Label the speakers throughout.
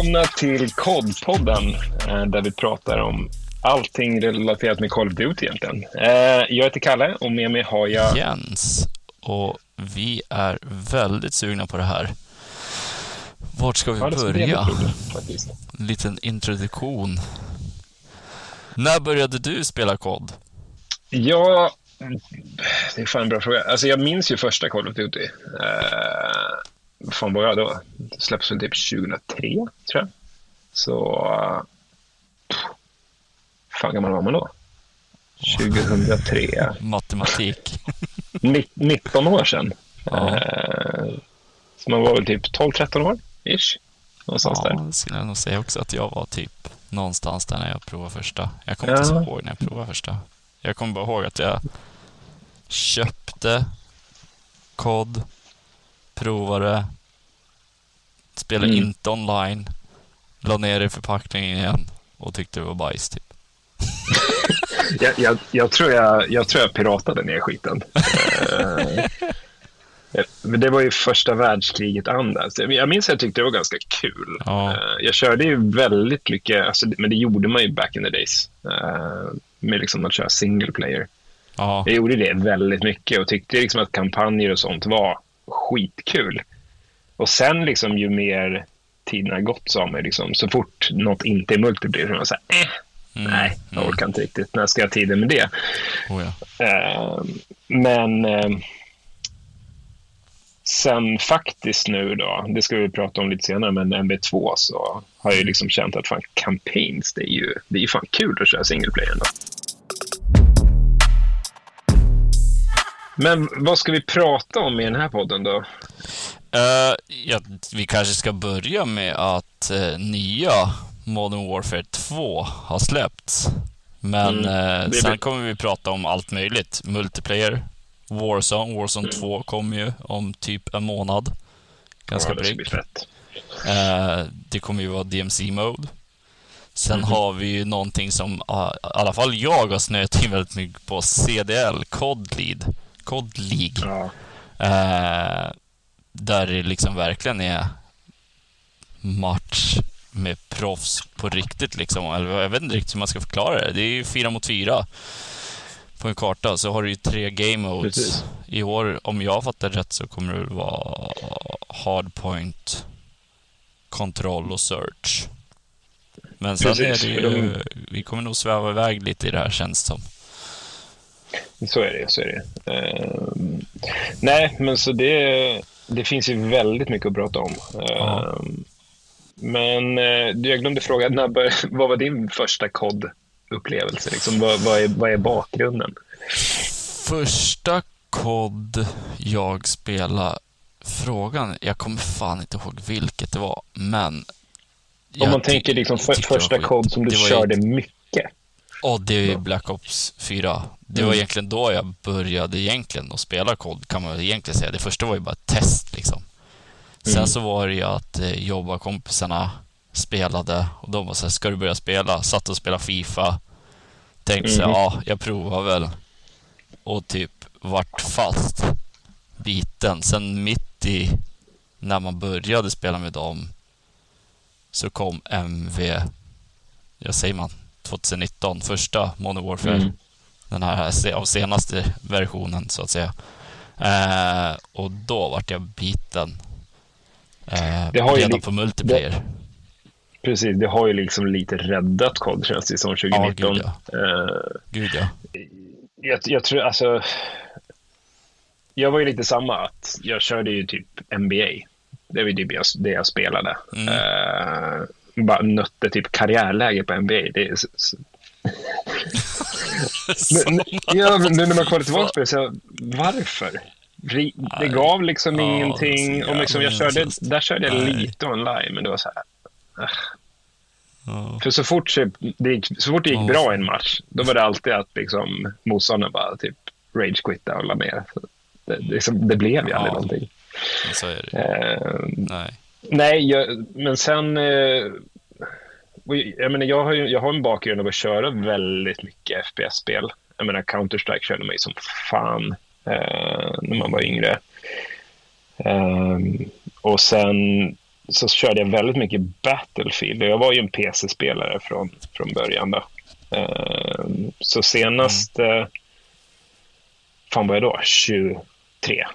Speaker 1: Välkomna till COD-podden eh, där vi pratar om allting relaterat med Call of Duty egentligen. Eh, jag heter Kalle och med mig har jag...
Speaker 2: Jens. Och vi är väldigt sugna på det här. Vart ska vi
Speaker 1: Ja,
Speaker 2: börja?
Speaker 1: roligt.
Speaker 2: En liten introduktion. När började du spela kod?
Speaker 1: Ja, det är fan en bra fråga. Alltså jag minns ju första Call of Duty. Eh, vad jag då? Det släpptes väl typ 2003, tror jag. Så... Uh, fan gammal var man då? 2003.
Speaker 2: Matematik.
Speaker 1: Ni- 19 år sedan.
Speaker 2: Ja.
Speaker 1: Eh, så man var väl typ 12-13 år, ish. Någonstans
Speaker 2: Ja,
Speaker 1: där.
Speaker 2: det skulle jag nog säga också att jag var typ någonstans där när jag provade första. Jag kommer inte
Speaker 1: Ja.
Speaker 2: så ihåg när jag provade första. Jag kommer bara ihåg att jag köpte kod, provade, spelade
Speaker 1: Mm.
Speaker 2: inte online, la ner det i förpackningen igen och tyckte det var bajs typ.
Speaker 1: Jag, jag, jag, tror jag, jag tror jag piratade ner skiten. Eh, Men det var ju första världskriget andas. Jag minns att jag tyckte det var ganska kul.
Speaker 2: Ja.
Speaker 1: Eh, Jag körde ju väldigt mycket, alltså, men det gjorde man ju back in the days. eh, Med liksom att köra single player.
Speaker 2: Ja,
Speaker 1: Jag gjorde det väldigt mycket och tyckte liksom att kampanjer och sånt var skitkul. Och sen liksom ju mer tiden har gått så har man liksom, så fort något inte är multiplayer så är man så här, eh,
Speaker 2: Mm,
Speaker 1: nej, jag
Speaker 2: mm.
Speaker 1: orkar inte riktigt. När ska jag ha tiden med det?
Speaker 2: oh ja.
Speaker 1: Eh, men eh, sen faktiskt nu då, det ska vi prata om lite senare, men MB2 så har jag ju liksom känt att fan campaigns, det är ju, det är ju fan kul att köra single player ändå. Men vad ska vi prata om i den här podden då?
Speaker 2: Eh, ja, vi kanske ska börja med att eh, nya Modern Warfare 2 har släppts. Men
Speaker 1: Mm, det
Speaker 2: sen kommer vi prata om allt möjligt. Multiplayer, Warzone, Warzone 2 kommer ju om typ en månad. Ganska
Speaker 1: Mm. ja, fett.
Speaker 2: Eh, det kommer ju vara DMC-mode. Sen
Speaker 1: Mhm.
Speaker 2: har vi ju någonting som ah, i alla fall jag har snöat in väldigt mycket på. CDL, COD Lead. COD League.
Speaker 1: Ja.
Speaker 2: Eh, där det liksom verkligen är match med proffs på riktigt liksom. Eller jag vet inte riktigt hur man ska förklara det. Det är ju fyra mot fyra på en karta. Så har du ju tre game modes.
Speaker 1: Precis.
Speaker 2: I år, om jag fattar rätt, så kommer det vara hardpoint, kontroll och search. Men sen
Speaker 1: Precis,
Speaker 2: är det ju, vi kommer nog sväva iväg lite i det här känns det som.
Speaker 1: Så är det. Så är det. Ehm, nej, men så det, det finns ju väldigt mycket att prata om. Ehm, men du, jag glömde fråga, när bör, vad var din första COD-upplevelse? Liksom, vad, vad, är, vad är bakgrunden?
Speaker 2: Första kod jag spelade, frågan, jag kommer fan inte ihåg vilket det var, men...
Speaker 1: Om man tänker liksom för, första. COD som du körde mycket.
Speaker 2: Ja, det är ju Black Ops 4. Det var
Speaker 1: Mm.
Speaker 2: egentligen då jag började egentligen att spela kod, kan man egentligen säga. Det första var ju bara ett test liksom. Sen
Speaker 1: Mm.
Speaker 2: så var det ju att eh, jobbarkompisarna spelade och de var så här, ska du börja spela? Satt och spelade Fifa. Tänkte så här,
Speaker 1: Mhm.
Speaker 2: ja, jag provar väl. Och typ vart fast biten. Sen mitt i, när man började spela med dem, så kom MV, jag säger man, 2019, första Modern Warfare.
Speaker 1: Mm.
Speaker 2: Den här av senaste versionen, så att säga. Eh, och då vart jag biten. Eh,
Speaker 1: Det har ju
Speaker 2: redan
Speaker 1: li-
Speaker 2: på multiplayer.
Speaker 1: Precis, det har ju liksom lite räddat COD känns det som 2019.
Speaker 2: gud,
Speaker 1: Eh,
Speaker 2: Gud ja.
Speaker 1: jag, jag tror alltså... Jag var ju lite samma, att jag körde ju typ NBA. Det var ju typ jag, det jag spelade.
Speaker 2: Mm.
Speaker 1: Bara nötte typ karriärläge på NBA. Det är. Men, men- ja, nu när man kollar tillbaka på det, så varför? Det
Speaker 2: Nej.
Speaker 1: gav liksom
Speaker 2: Ja,
Speaker 1: ingenting. Och liksom jag körde, där körde jag
Speaker 2: Nej.
Speaker 1: lite online, men det var så här.
Speaker 2: Ja.
Speaker 1: För så fort det, gick, så fort det gick bra i en match, då var det alltid att liksom, motståndaren bara typ rage-quitta och la ner. Det, liksom, det blev ju aldrig
Speaker 2: Ja.
Speaker 1: någonting.
Speaker 2: Så är det.
Speaker 1: Eh,
Speaker 2: Nej.
Speaker 1: Nej, jag, men sen... Eh, jag, menar, jag, har ju, jag har en bakgrund av att köra väldigt mycket FPS-spel. Jag menar, Counter-Strike körde mig som fan eh, när man var yngre. Ehm, och sen så körde jag väldigt mycket Battlefield. Jag var ju en PC-spelare från, från början. Då. Eh, så senast... Mm. fan var jag då? 23.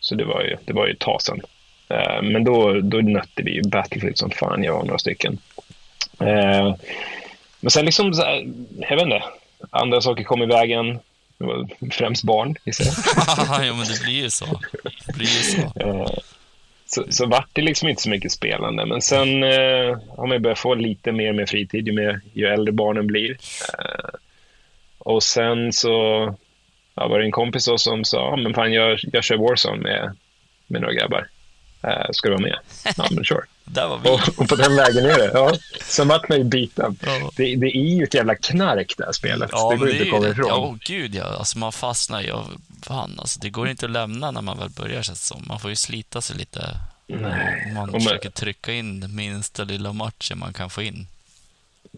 Speaker 1: Så det var ju, det var ju ett tag sedan. Eh, men då, då nötte vi Battlefield som fan, jag var några stycken. Eh, men sen liksom, så här, jag vet inte, andra saker kom i vägen. Främst barn, gissar
Speaker 2: jag. ja, men det blir ju så. Det blir så.
Speaker 1: Eh, så, så vart det liksom inte så mycket spelande. Men sen eh, har man börjat få lite mer med fritid ju, mer, ju äldre barnen blir. Eh, och sen så ja, var det en kompis som sa, men fan jag, jag kör Warzone med, med några grabbar. Eh, ska du vara med? Ja, men sure.
Speaker 2: Där var vi.
Speaker 1: Och, och, på den vägen är det. Ja. Sen vart man ju biten. Ja. Det, det, är ju ett jävla knark det här spelet.
Speaker 2: Ja,
Speaker 1: det går
Speaker 2: inte
Speaker 1: att komma ifrån.
Speaker 2: Ja, oh, gud ja. Alltså man fastnar ju. Fan, alltså, det går inte att lämna när man väl börjar känns som. Man får ju slita sig lite.
Speaker 1: Nej.
Speaker 2: Man och försöker trycka in minsta lilla matchen man kan få in.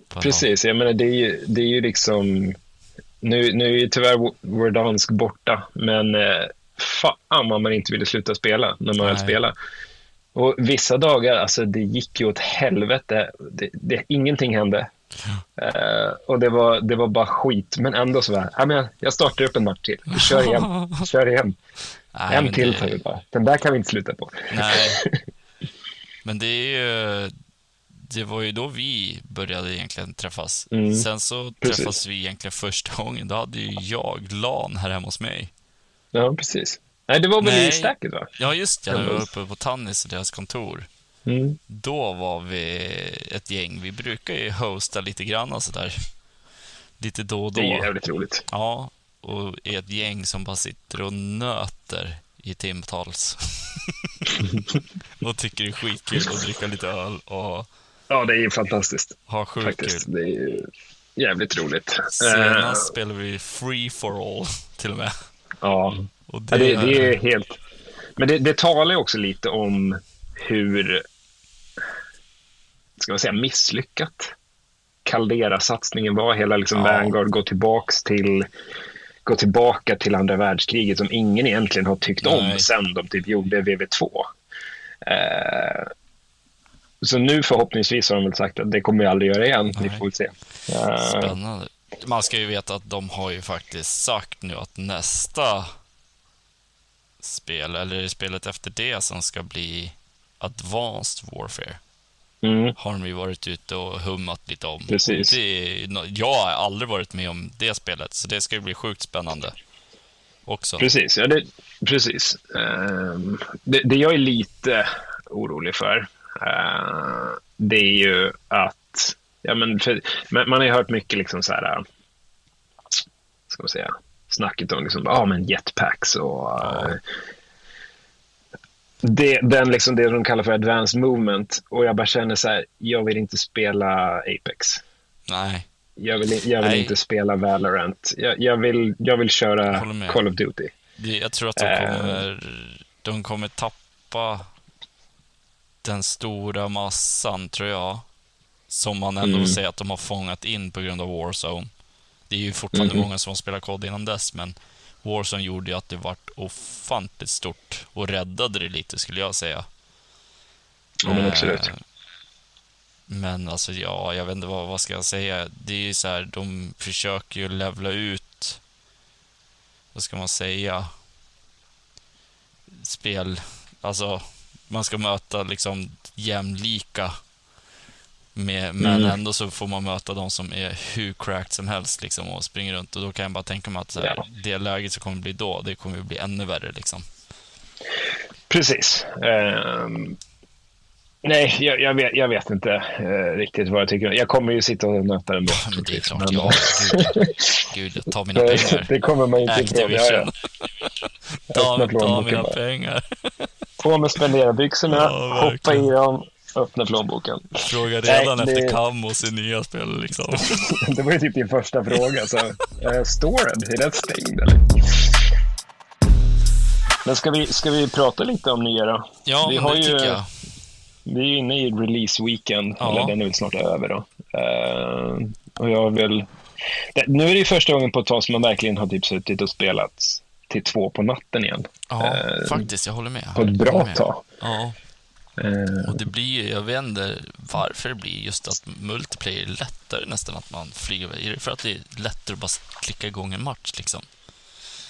Speaker 1: Precis, jag menar det är ju, det är ju liksom... Nu, nu är ju tyvärr Verdansk borta, men eh, fan vad man inte ville sluta spela när man väl spelade. Och vissa dagar, alltså det gick ju åt helvete. Det, det, ingenting hände. Uh, och det var, det var bara skit, men ändå så var jag, jag startar upp en match till. Vi kör igen. kör igen. Nej, en till tar vi bara. Den där kan vi inte sluta på.
Speaker 2: Nej. Men det är ju... Det var ju då vi började egentligen träffas. Mm. Sen så precis. träffas vi egentligen första gången. Då hade ju jag LAN här hemma hos mig.
Speaker 1: Ja, precis. Nej, det var väl Nej. i Stacket, va?
Speaker 2: Ja, just det. Vi var uppe på Tannis och deras kontor.
Speaker 1: Mm.
Speaker 2: Då var vi ett gäng. Vi brukar ju hosta lite grann och sådär. Lite då och då.
Speaker 1: Det är jävligt roligt.
Speaker 2: Ja, och är ett gäng som bara sitter och nöter i timtals. och tycker det är skitkul att dricka lite öl och
Speaker 1: Ja, det är ju fantastiskt.
Speaker 2: Ha sjukt kul.
Speaker 1: Det är jävligt roligt.
Speaker 2: Senast uh, spelade vi Free for All till och med.
Speaker 1: Ja, och det, ja, det, det är helt... Men det, det talar också lite om hur, ska man säga, misslyckat Caldera-satsningen var. Hela liksom ja. Vanguard går tillbaks till gå tillbaka till andra världskriget som ingen egentligen har tyckt Nej. om sen de typ gjorde VV2. Eh, så nu förhoppningsvis har de väl sagt att det kommer vi aldrig göra igen. Nej. Vi får väl se.
Speaker 2: Eh, Spännande. Man ska ju veta att de har ju faktiskt sagt nu att nästa spel, eller spelet efter det som ska bli Advanced Warfare,
Speaker 1: mm.
Speaker 2: har de ju varit ute och hummat lite om.
Speaker 1: Precis.
Speaker 2: Det, jag har aldrig varit med om det spelet, så det ska ju bli sjukt spännande också.
Speaker 1: Precis, ja, det, precis. Um, det, det jag är lite orolig för, uh, det är ju att, ja men, för, man har ju hört mycket liksom så här, ska man säga, snacket om liksom, ah, men jetpacks och ja. uh, det, den liksom, det de kallar för advanced movement. Och jag bara känner så här, jag vill inte spela Apex.
Speaker 2: Nej.
Speaker 1: Jag vill, jag vill inte spela Valorant. Jag, jag, vill, jag vill köra Call of Duty.
Speaker 2: Jag tror att de eh. kommer, uh, de kommer tappa den stora massan, tror jag. Som man ändå mm. säger att de har fångat in på grund av Warzone. Det är ju fortfarande mm. många som har spelat kod innan dess, men Warzone gjorde ju att det vart ofantligt stort och räddade det lite, skulle jag säga.
Speaker 1: Ja, men absolut. Eh,
Speaker 2: men alltså, ja, jag vet inte vad, vad ska jag säga. Det är ju så här, de försöker ju levla ut, vad ska man säga, spel, alltså, man ska möta liksom jämlika med, men mm. ändå så får man möta de som är hur cracked som helst liksom, och springer runt. Och då kan jag bara tänka mig att här, ja. det läget som kommer bli då, det kommer bli ännu värre. Liksom.
Speaker 1: Precis. Um, nej, jag, jag, vet, jag vet inte uh, riktigt vad jag tycker. Jag kommer ju sitta och nöta ändå.
Speaker 2: Ja, men det är klart, men... ja. Gud, gud, ta mina pengar.
Speaker 1: Det kommer man inte
Speaker 2: ifrån. Ja, ja. ta, ta mina pengar.
Speaker 1: På med spenderbyxorna, ja, hoppa i dem öppna plånboken.
Speaker 2: Fråga redan Nej, det... efter Camus i nya spel liksom.
Speaker 1: det var ju typ din första fråga. Så, uh, storen, är den stängd eller? Men ska vi, ska vi prata lite om nya då?
Speaker 2: Ja, vi har det ju, tycker jag.
Speaker 1: Vi är inne i release weekend, ja. eller den är väl snart över då. Uh, och jag vill... Nu är det ju första gången på ett tag som man verkligen har typ suttit och spelat till två på natten igen.
Speaker 2: Ja, uh, faktiskt. Jag håller med.
Speaker 1: På ett bra tag.
Speaker 2: Ja.
Speaker 1: Eh,
Speaker 2: Och det blir ju, jag vet inte varför det blir just att multiplayer är lättare nästan att man flyger. Är det för att det är lättare att bara klicka igång en match liksom?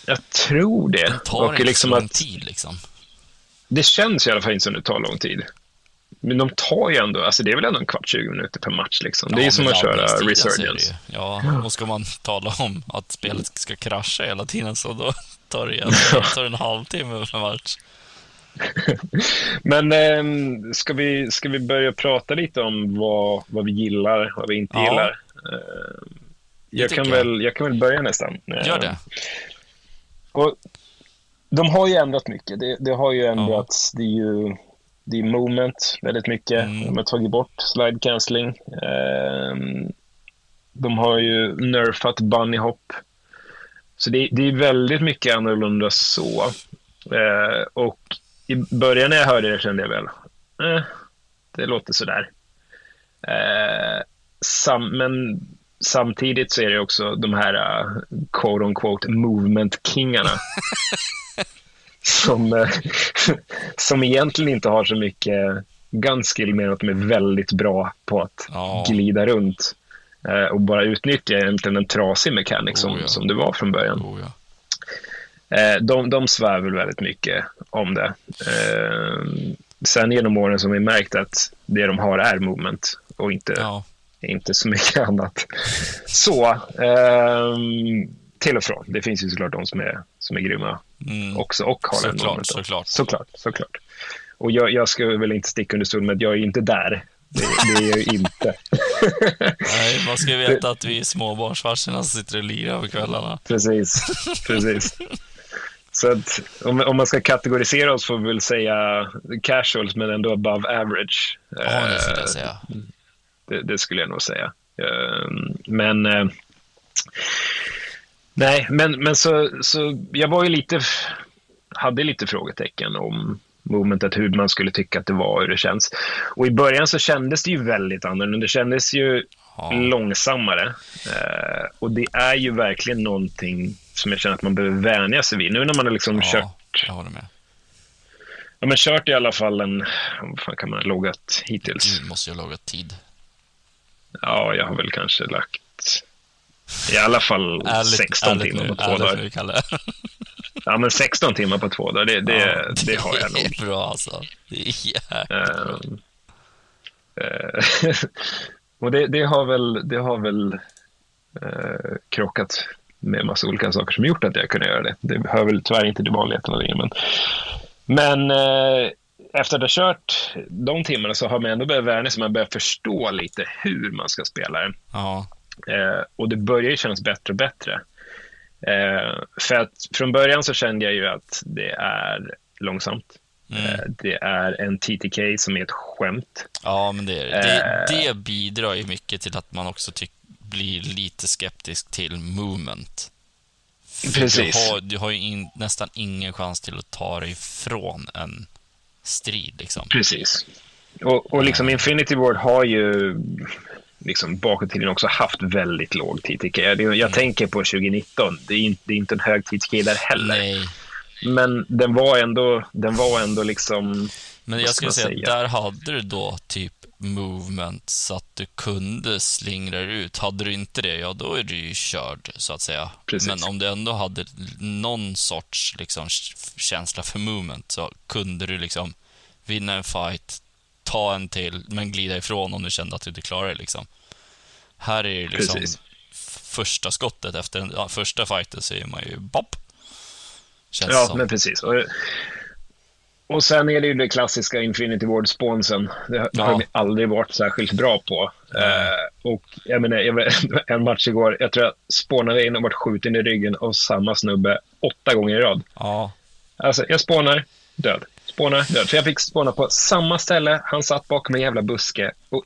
Speaker 1: jag tror det.
Speaker 2: Den tar inte
Speaker 1: liksom
Speaker 2: så lång
Speaker 1: att,
Speaker 2: tid liksom.
Speaker 1: det känns i alla fall inte som det tar lång tid. Men de tar ju ändå, alltså det är väl ändå en kvart, 20 minuter per match liksom. Det är
Speaker 2: Ja,
Speaker 1: som att köra
Speaker 2: laddningstiden så är det
Speaker 1: Resurgence.
Speaker 2: Ja, och ska man tala om att spelet ska krascha hela tiden så då tar det, tar det en halvtimme per match.
Speaker 1: Men ehm, ska, vi, ska vi börja prata lite om vad, vad vi gillar, vad vi inte
Speaker 2: Ja.
Speaker 1: gillar? Ehm, jag, kan
Speaker 2: jag.
Speaker 1: väl, jag kan väl börja nästan.
Speaker 2: Gör det.
Speaker 1: Ehm, Och de har ju ändrat mycket. Det, det har ju ändrats. Det är ju det är movement väldigt mycket.
Speaker 2: Mm.
Speaker 1: De har tagit bort slide cancelling. Ehm, de har ju nerfat bunny hop. Så det, det är väldigt mycket annorlunda så. Eh, och i början när jag hörde det kände jag väl, eh, det låter sådär. Eh, sam, men samtidigt så är det också de här uh, quote on quote movement-kingarna. som, eh, som egentligen inte har så mycket gunskill mer än att de är väldigt bra på att
Speaker 2: Ja.
Speaker 1: glida runt eh, och bara utnyttja egentligen en trasig mekanik som,
Speaker 2: Oh, ja.
Speaker 1: som det var från början.
Speaker 2: Oh, ja.
Speaker 1: Eh, de, de svär väl väldigt mycket om det. Eh, sen genom åren har vi märkt att det de har är movement och inte,
Speaker 2: ja.
Speaker 1: inte så mycket annat. Så, ehm, till och från. Det finns ju såklart de som är, som är grymma
Speaker 2: Mm.
Speaker 1: också och har den
Speaker 2: Såklart,
Speaker 1: momentum.
Speaker 2: såklart.
Speaker 1: Såklart, såklart. Och jag, jag ska väl inte sticka under stol med att jag är inte där. Det, det är jag inte.
Speaker 2: Nej, man ska veta att vi är småbarnsfarsorna som sitter och lirar på kvällarna.
Speaker 1: Precis, precis. Så att, om, om man ska kategorisera oss får vi väl säga casuals, men ändå above average.
Speaker 2: Ja, det skulle
Speaker 1: Eh,
Speaker 2: jag säga.
Speaker 1: det, det skulle jag nog säga. Eh, Men eh, nej, men, men så, så jag var ju lite, hade lite frågetecken om momentet, hur man skulle tycka att det var hur det känns. Och i början så kändes det ju väldigt annorlunda. Det kändes ju
Speaker 2: Ja.
Speaker 1: långsammare. Eh, och det är ju verkligen någonting som jag känner att man behöver vänja sig vid. Nu när man har liksom
Speaker 2: Ja,
Speaker 1: kört,
Speaker 2: jag håller med.
Speaker 1: ja, men kört i alla fall en, vad fan kan man ha loggat hittills?
Speaker 2: Du måste ju ha lagat tid.
Speaker 1: Ja, jag har väl kanske lagt i alla fall 16 timmar
Speaker 2: nu,
Speaker 1: på två
Speaker 2: ärligt
Speaker 1: dagar.
Speaker 2: nu, Kalle.
Speaker 1: Ja, men 16 timmar på två dagar, det, det,
Speaker 2: Ja,
Speaker 1: det har jag nog.
Speaker 2: Det är bra alltså. Det är jäkligt
Speaker 1: eh, och det, det har väl, det har väl eh, krockat med massa olika saker som gjort att jag kunde göra det. Det hör väl tyvärr inte till vanligheterna längre. Men, men eh, efter att ha kört de timmarna så har man ändå börjat vänja sig. Man börjar förstå lite hur man ska spela det.
Speaker 2: Ja,
Speaker 1: Eh, och det börjar ju kännas bättre och bättre. Eh, för att från början så kände jag ju att det är långsamt.
Speaker 2: Mm.
Speaker 1: Eh, det är en TTK som är ett skämt.
Speaker 2: ja men det är det. det.
Speaker 1: Eh.
Speaker 2: Det bidrar ju mycket till att man också tyck, blir lite skeptisk till movement. För
Speaker 1: Precis.
Speaker 2: Du har, du har ju in, nästan ingen chans till att ta dig ifrån en strid liksom.
Speaker 1: Precis. Och, och liksom Infinity Ward har ju liksom bakåt tiden också haft väldigt låg TTK. Det- Jag
Speaker 2: Mm.
Speaker 1: tänker på 2019. Det är, inte, det är inte en hög TTK där heller.
Speaker 2: Nej,
Speaker 1: Men den var ändå, den var ändå liksom...
Speaker 2: men jag skulle säga
Speaker 1: säga?
Speaker 2: där hade du då typ movement så att du kunde slingra ut. Hade du inte det, ja då är du ju körd så att säga.
Speaker 1: Precis.
Speaker 2: Men om du ändå hade någon sorts liksom, känsla för movement så kunde du liksom vinna en fight, ta en till, men glida ifrån om du kände att du inte klarade det. Liksom. Här är det liksom
Speaker 1: Precis.
Speaker 2: första skottet efter den första fighten så är man ju bopp. Känns
Speaker 1: Ja,
Speaker 2: som.
Speaker 1: men precis. Och, och sen är det ju det klassiska Infinity Ward-sponsen. Det, det har
Speaker 2: Ja.
Speaker 1: vi aldrig varit särskilt bra på. Eh, och jag menar, jag, en match igår, jag tror jag spånade in och vart skjuten i ryggen av samma snubbe åtta gånger i rad.
Speaker 2: Ja,
Speaker 1: Alltså, jag spånar, död. Spånar, död. För jag fick spåna på samma ställe. Han satt bakom en jävla buske. Och,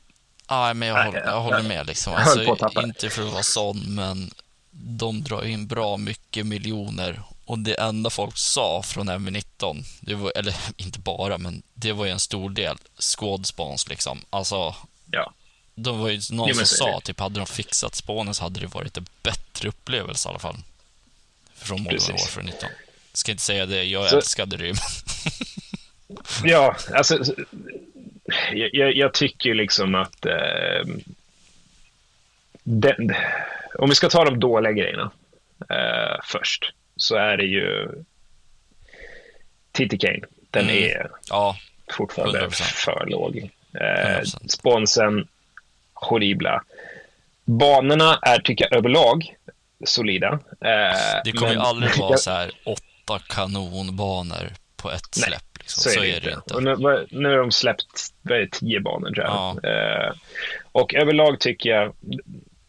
Speaker 2: Ja, men jag håller,
Speaker 1: jag-
Speaker 2: jag håller med. Liksom. Alltså, inte för att vara sån, men de drar in bra mycket miljoner. Och det enda folk sa från MV19, det var, eller inte bara, men det var ju en stor del, squad spawns liksom. Alltså,
Speaker 1: ja,
Speaker 2: de var ju någon
Speaker 1: Jo,
Speaker 2: som sa, typ hade de fixat spawnen så hade det varit en bättre upplevelse i alla fall. Från Modern. Warfare 19. Ska inte säga det, jag
Speaker 1: Så-
Speaker 2: älskade det ju,
Speaker 1: ja alltså, jag, jag tycker liksom att eh, den, om vi ska ta de dåliga grejerna eh, först så är det ju TT Kane. Den
Speaker 2: Mm.
Speaker 1: är
Speaker 2: Ja,
Speaker 1: fortfarande
Speaker 2: 100%.
Speaker 1: för låg. Eh,
Speaker 2: 100%.
Speaker 1: sponsen, horribla. Banorna är, tycker jag, överlag solida. Eh,
Speaker 2: det kommer ju
Speaker 1: men-
Speaker 2: aldrig vara så här åtta kanonbanor på ett
Speaker 1: Nej,
Speaker 2: släpp. Liksom. Så, är det inte.
Speaker 1: Och nu, nu har de släppt vad är det, tio banor, tror jag.
Speaker 2: Ja.
Speaker 1: Eh, och överlag tycker jag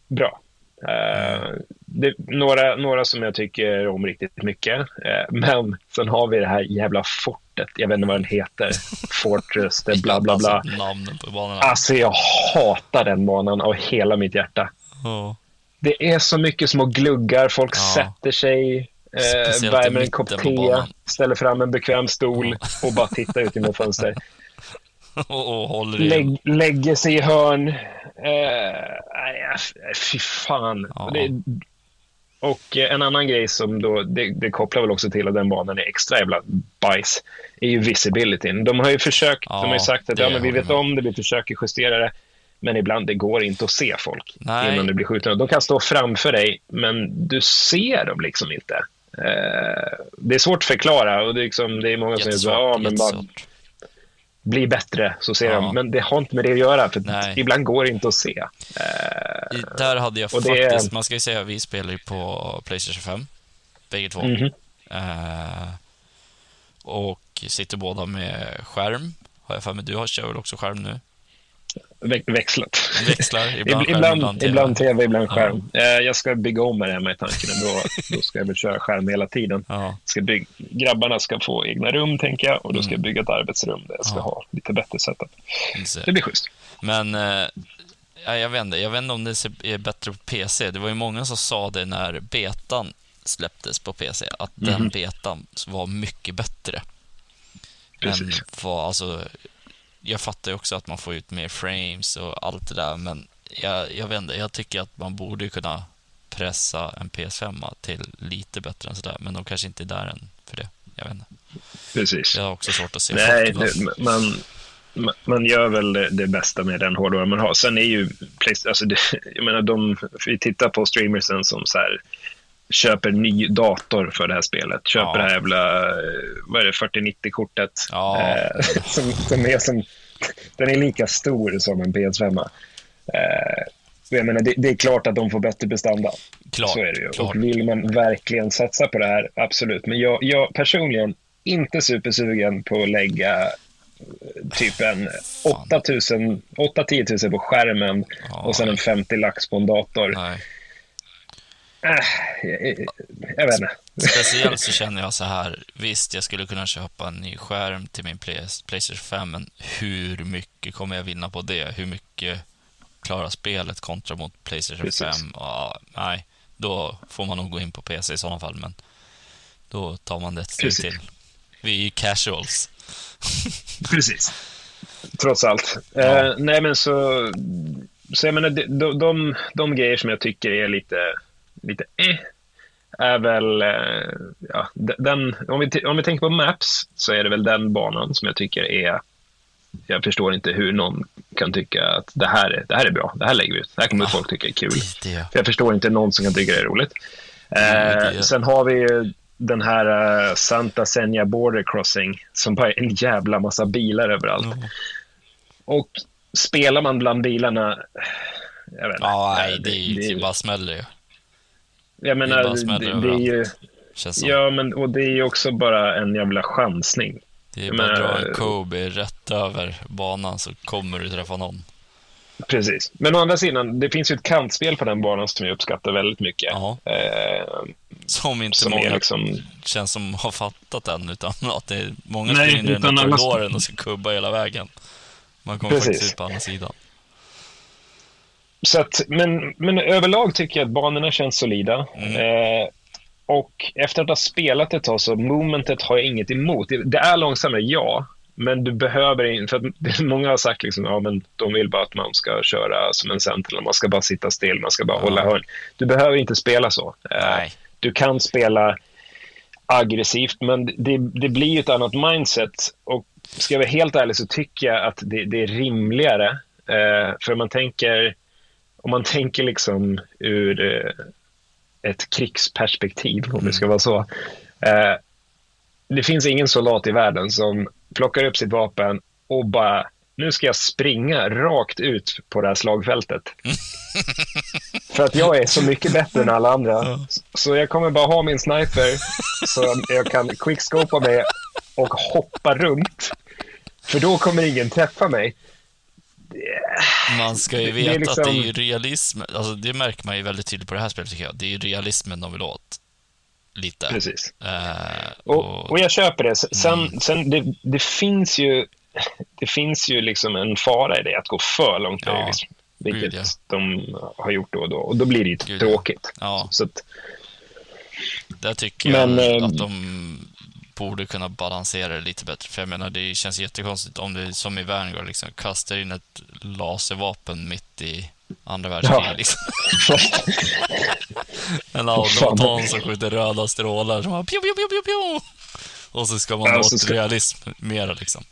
Speaker 1: bra. Eh,
Speaker 2: Mm.
Speaker 1: Det, några, några som jag tycker om riktigt mycket. Eh, men sen har vi det här jävla fortet. Jag vet inte vad den heter. Fortress, det bla bla bla.
Speaker 2: Alltså,
Speaker 1: jag hatar den banan av hela mitt hjärta.
Speaker 2: Ja.
Speaker 1: Det är så mycket små gluggar, folk
Speaker 2: Ja.
Speaker 1: sätter sig, eh, värmer en kopp te, ställer fram en bekväm stol och bara tittar ut genom fönster.
Speaker 2: och, och.
Speaker 1: Lägg, lägger sig i hörn. Eh, nej, fy fan.
Speaker 2: Ja.
Speaker 1: Det, och eh, en annan grej som då, det, det kopplar väl också till att den banan är extra jävla bajs, är ju visibilityn. De har ju försökt,
Speaker 2: Ja,
Speaker 1: de har ju sagt att ja, men vi vet
Speaker 2: med.
Speaker 1: om det, vi försöker justera det, men ibland det går inte att se folk
Speaker 2: Nej.
Speaker 1: innan det blir skjuten. De kan stå framför dig, men du ser dem liksom inte. Eh, det är svårt att förklara och det är, liksom, det är många som säger ja, men bara. Bli bättre så ser
Speaker 2: Ja.
Speaker 1: de. Men det har inte med det att göra, för
Speaker 2: Nej.
Speaker 1: ibland går det inte att se. Eh,
Speaker 2: där hade jag
Speaker 1: och det
Speaker 2: faktiskt, man ska ju säga, vi spelar ju på Playstation 5, bägge två.
Speaker 1: mhm.
Speaker 2: Eh, och sitter båda med skärm, har jag för mig. Du har, kör väl också skärm nu?
Speaker 1: Vä- växlat.
Speaker 2: Växlar, ibland skärm,
Speaker 1: ibland,
Speaker 2: ibland TV.
Speaker 1: ibland ibland
Speaker 2: Ja.
Speaker 1: skärm. Eh, jag ska bygga om med det hemma i tanken ändå. Då ska jag väl köra skärm hela tiden.
Speaker 2: Ja,
Speaker 1: Ska bygg, grabbarna ska få egna rum, tänker jag. Och då ska jag bygga ett arbetsrum där jag ska
Speaker 2: Ja.
Speaker 1: ha lite bättre setup. Det blir schysst.
Speaker 2: Men eh, ja, jag vet inte, jag vet inte om det är bättre på PC. Det var ju många som sa det när betan släpptes på PC, att den
Speaker 1: Mhm.
Speaker 2: betan var mycket bättre. Än
Speaker 1: Precis.
Speaker 2: vad, alltså, jag fattar ju också att man får ut mer frames och allt det där, men jag, jag vet inte, jag tycker att man borde kunna pressa en PS5 till lite bättre än sådär, men de kanske inte är där än för det. Jag vet inte.
Speaker 1: Precis.
Speaker 2: Jag har också svårt att se
Speaker 1: Nej, det, man, man- gör väl det, det bästa med den hårdvara man har. Sen är ju, alltså det, jag menar, de, vi tittar på streamersen som så här, köper ny dator för det här spelet. Köper
Speaker 2: Ja.
Speaker 1: det här jävla, eh, vad är det, 4090-kortet.
Speaker 2: Ja.
Speaker 1: Eh, som, som är som, den är lika stor som en PS5. Eh, jag menar, det, det är klart att de får bättre prestanda. Så är det ju.
Speaker 2: klart.
Speaker 1: Och vill man verkligen satsa på det här, absolut. Men jag, jag personligen inte supersugen på att lägga eh, typ en 8-10 000 på skärmen
Speaker 2: Ja,
Speaker 1: och sen en 50 lax på en dator.
Speaker 2: Nej.
Speaker 1: Äh, jag, vet inte.
Speaker 2: Speciellt så känner jag så här, visst jag skulle kunna köpa en ny skärm till min Play- Playstation 5, men hur mycket kommer jag vinna på det? Hur mycket klarar spelet kontra mot Playstation
Speaker 1: Precis.
Speaker 2: 5? Ja, nej, då får man nog gå in på PC i sådana fall, men då tar man det ett steg till. Vi är ju casuals.
Speaker 1: Precis. Trots allt.
Speaker 2: Ja.
Speaker 1: Eh, nej, men så... Så jag menar, de, de, de, de grejer som jag tycker är lite, lite eh, är väl... Eh, ja, de- den, om, vi, om vi tänker på Maps så är det väl den banan som jag tycker är... Jag förstår inte hur någon kan tycka att det här är, det här är bra, det här lägger vi ut, det här kommer
Speaker 2: Ja.
Speaker 1: folk tycka är kul.
Speaker 2: Det,
Speaker 1: För jag förstår inte någon som kan tycka det är roligt.
Speaker 2: Mm,
Speaker 1: Eh,
Speaker 2: det-
Speaker 1: Sen har vi ju den här eh, Santa Senja Border Crossing som bara är en jävla massa bilar överallt.
Speaker 2: Ja.
Speaker 1: Och spelar man bland bilarna... Jag vet inte.
Speaker 2: ja,
Speaker 1: Eh,
Speaker 2: nej, det, är ju- det bara smäller ju.
Speaker 1: Jag
Speaker 2: det
Speaker 1: menar, det,
Speaker 2: smäller
Speaker 1: det, är ju...
Speaker 2: Som.
Speaker 1: Ja, men och det är ju också bara en jävla chansning.
Speaker 2: det är bara att dra en Kobe rätt över banan så kommer du träffa någon.
Speaker 1: Precis. Men å andra sidan, det finns ju ett kantspel på den banan som jag uppskattar väldigt mycket. Eh,
Speaker 2: Som inte
Speaker 1: som
Speaker 2: många
Speaker 1: liksom...
Speaker 2: känns som har fattat än, utan att det är många
Speaker 1: Nej,
Speaker 2: springer in i korridoren och ska kubba hela vägen. Man kommer
Speaker 1: Precis.
Speaker 2: faktiskt ut på andra sidan.
Speaker 1: Så att, men, men överlag tycker jag att banorna känns solida.
Speaker 2: Mm.
Speaker 1: Eh, och efter att ha spelat ett tag så momentet har jag inget emot. Det, det är långsammare, ja. Men du behöver inte, för att det- många har sagt liksom, ja men de vill bara att man ska köra som en sentinel, man ska bara sitta still, man ska bara
Speaker 2: Ja.
Speaker 1: hålla hörn. Du behöver inte spela så. Eh,
Speaker 2: Nej.
Speaker 1: Du kan spela aggressivt, men det, det blir ett annat mindset. Och ska jag vara helt ärlig så tycker jag att det, det är rimligare. Eh, för man tänker, om man tänker liksom ur eh, ett krigsperspektiv, om det ska vara så. Eh, det finns ingen soldat i världen som plockar upp sitt vapen och bara nu ska jag springa rakt ut på det här slagfältet. För att jag är så mycket bättre än alla andra. Så jag kommer bara ha min sniper så jag kan quickscopa mig och hoppa runt. För då kommer ingen träffa mig.
Speaker 2: Man ska ju veta det liksom... att det är ju realism, alltså det märker man ju väldigt tydligt på det här spelet tycker jag. Det är ju realismen de vill åt. Lite.
Speaker 1: Precis. Uh, och... Och, jag köper det. Sen, mm. sen det, det finns ju det finns ju liksom en fara i det, att gå för långt ja. realism. Vilket Gud, ja. de har gjort då och då. Och då blir det ju Gud, tråkigt.
Speaker 2: Ja.
Speaker 1: Så att,
Speaker 2: Där tycker men, jag att de borde kunna balansera det lite bättre. För jag menar, det känns jättekonstigt om det som i Vanguard liksom kastar in ett laservapen mitt i andra världskriget. Ja. Liksom. en automaton som skjuter röda strålar som bara pju, pju, pju, pju, Och så ska man ja, åt ska... realism mera liksom.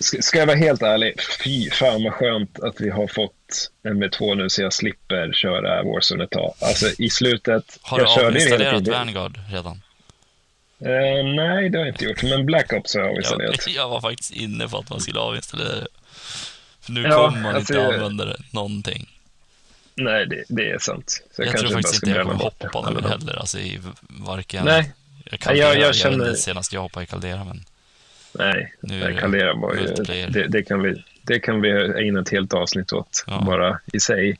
Speaker 1: Ska jag vara helt ärlig, fy fan vad skönt att vi har fått MV2 nu så jag slipper köra Warzone ett tag. Alltså i slutet...
Speaker 2: Har du avinstallerat Vanguard redan?
Speaker 1: Uh, nej, det har jag inte gjort, men Black Ops har jag avinstallerat.
Speaker 2: Jag, jag var faktiskt inne på att man skulle avinstallera det. För nu ja, kommer man alltså, inte jag... använda det någonting.
Speaker 1: Nej, det, det är sant.
Speaker 2: Så jag, jag tror faktiskt inte jag kommer hoppa nu heller, alltså i varken...
Speaker 1: Nej.
Speaker 2: Jag, kan jag, jag känner... senast jag hoppade i Caldera, men...
Speaker 1: Nej, nu Caldera var ju, det, det, kan vi, det kan vi ägna ett helt avsnitt åt, ja. bara i sig.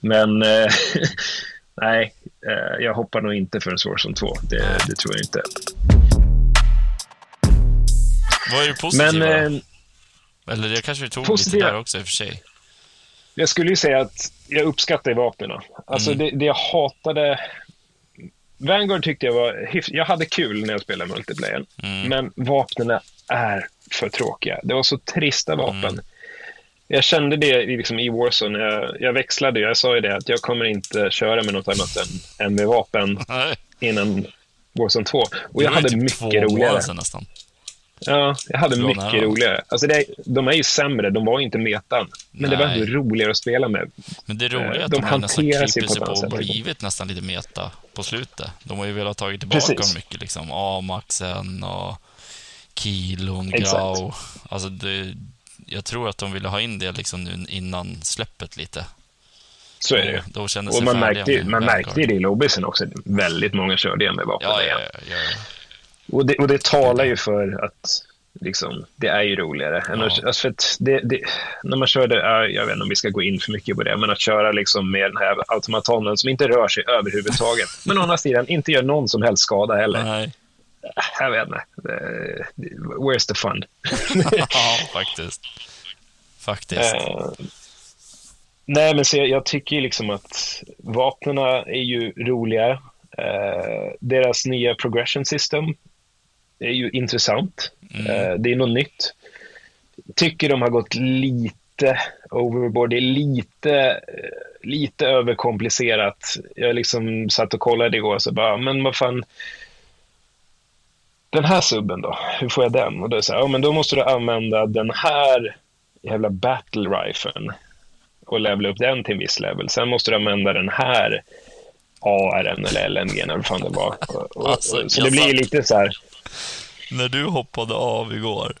Speaker 1: Men eh, nej, eh, jag hoppar nog inte för en Warzone 2. Det, det, tror jag inte.
Speaker 2: Vad är det positiva? Men, eh, Eller det kanske vi tog positiva. lite där också i och för sig.
Speaker 1: Jag skulle ju säga att jag uppskattar vapnen. Alltså mm. det, det jag hatade Vanguard tyckte jag var Jag hade kul när jag spelade multiplayer. Mm. Men vapnen är för tråkiga. Det var så trista vapen. Mm. Jag kände det liksom i Warzone. Jag, jag växlade. Jag sa ju det att jag kommer inte köra med något annat än, än med vapen innan Warzone 2. Och jag hade typ mycket roligare.
Speaker 2: nästan.
Speaker 1: Ja, jag hade mycket nära. roligare. Alltså det, de är ju sämre, de var inte metan. Men Nej. det var ändå roligare att spela med.
Speaker 2: Men det roliga är att de, de har nästan klippt sig på och blivit nästan lite meta på slutet. De har ju velat ta tillbaka Precis. mycket, liksom Amaxen och kilon, grau. Alltså det, jag tror att de ville ha in det liksom nu innan släppet lite.
Speaker 1: Så är det ju.
Speaker 2: Då
Speaker 1: och man märkte, man märkte det i lobbisen också. Väldigt många körde igen med vapen.
Speaker 2: Ja, ja, ja, ja.
Speaker 1: Och, det, och det talar ju för att liksom, det är ju roligare. Ja. Alltså för det, det, när man körde, jag vet inte om vi ska gå in för mycket på det, men att köra liksom med den här automatonen som inte rör sig överhuvudtaget. Men å andra sidan inte gör någon som helst skada heller.
Speaker 2: Nej.
Speaker 1: Jag vet inte. Where's the fun?
Speaker 2: ja, faktiskt. Faktiskt. Uh,
Speaker 1: nej, men så jag, jag tycker liksom att vapnen är ju roliga. Uh, deras nya progression system är ju intressant. Mm. Uh, det är något nytt. Tycker de har gått lite overboard. Det är lite, lite överkomplicerat. Jag liksom satt och kollade igår och så bara, men vad fan den här subben då, hur får jag den? Och då är ja, men då måste du använda den här jävla battle riflen och levla upp den till en viss level. Sen måste du använda den här AR eller LMG eller vad fan det var. Och, och, alltså, så det blir lite så här.
Speaker 2: När du hoppade av igår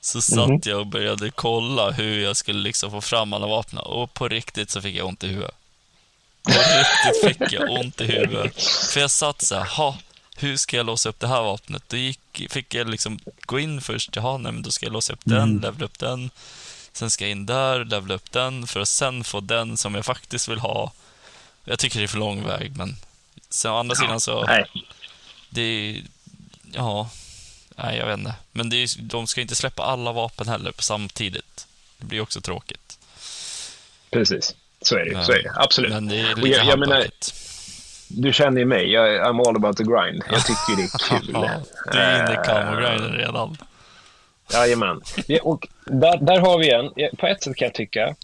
Speaker 2: så satt mm -hmm. jag och började kolla hur jag skulle liksom få fram alla vapnen och på riktigt så fick jag ont i huvudet. På riktigt fick jag ont i huvudet. För jag satt så här, ha, hur ska jag låsa upp det här vapnet? Då gick, fick jag liksom gå in först, jaha, nej, men då ska jag låsa upp mm. den, levla upp den. Sen ska jag in där, levla upp den, för att sen få den som jag faktiskt vill ha. Jag tycker det är för lång väg, men sen å andra ja, sidan så... Nej. Det är... Ja, nej, jag vet inte. Men det är, de ska inte släppa alla vapen heller på samtidigt. Det blir också tråkigt.
Speaker 1: Precis, så är det, men, så är det. absolut.
Speaker 2: Men det är lite jag, jag menar,
Speaker 1: du känner ju mig, jag, I'm all about the grind. Jag tycker det är kul.
Speaker 2: du är inne i camo-grinden redan.
Speaker 1: Jajamän. Och där, där har vi en, på ett sätt kan jag tycka,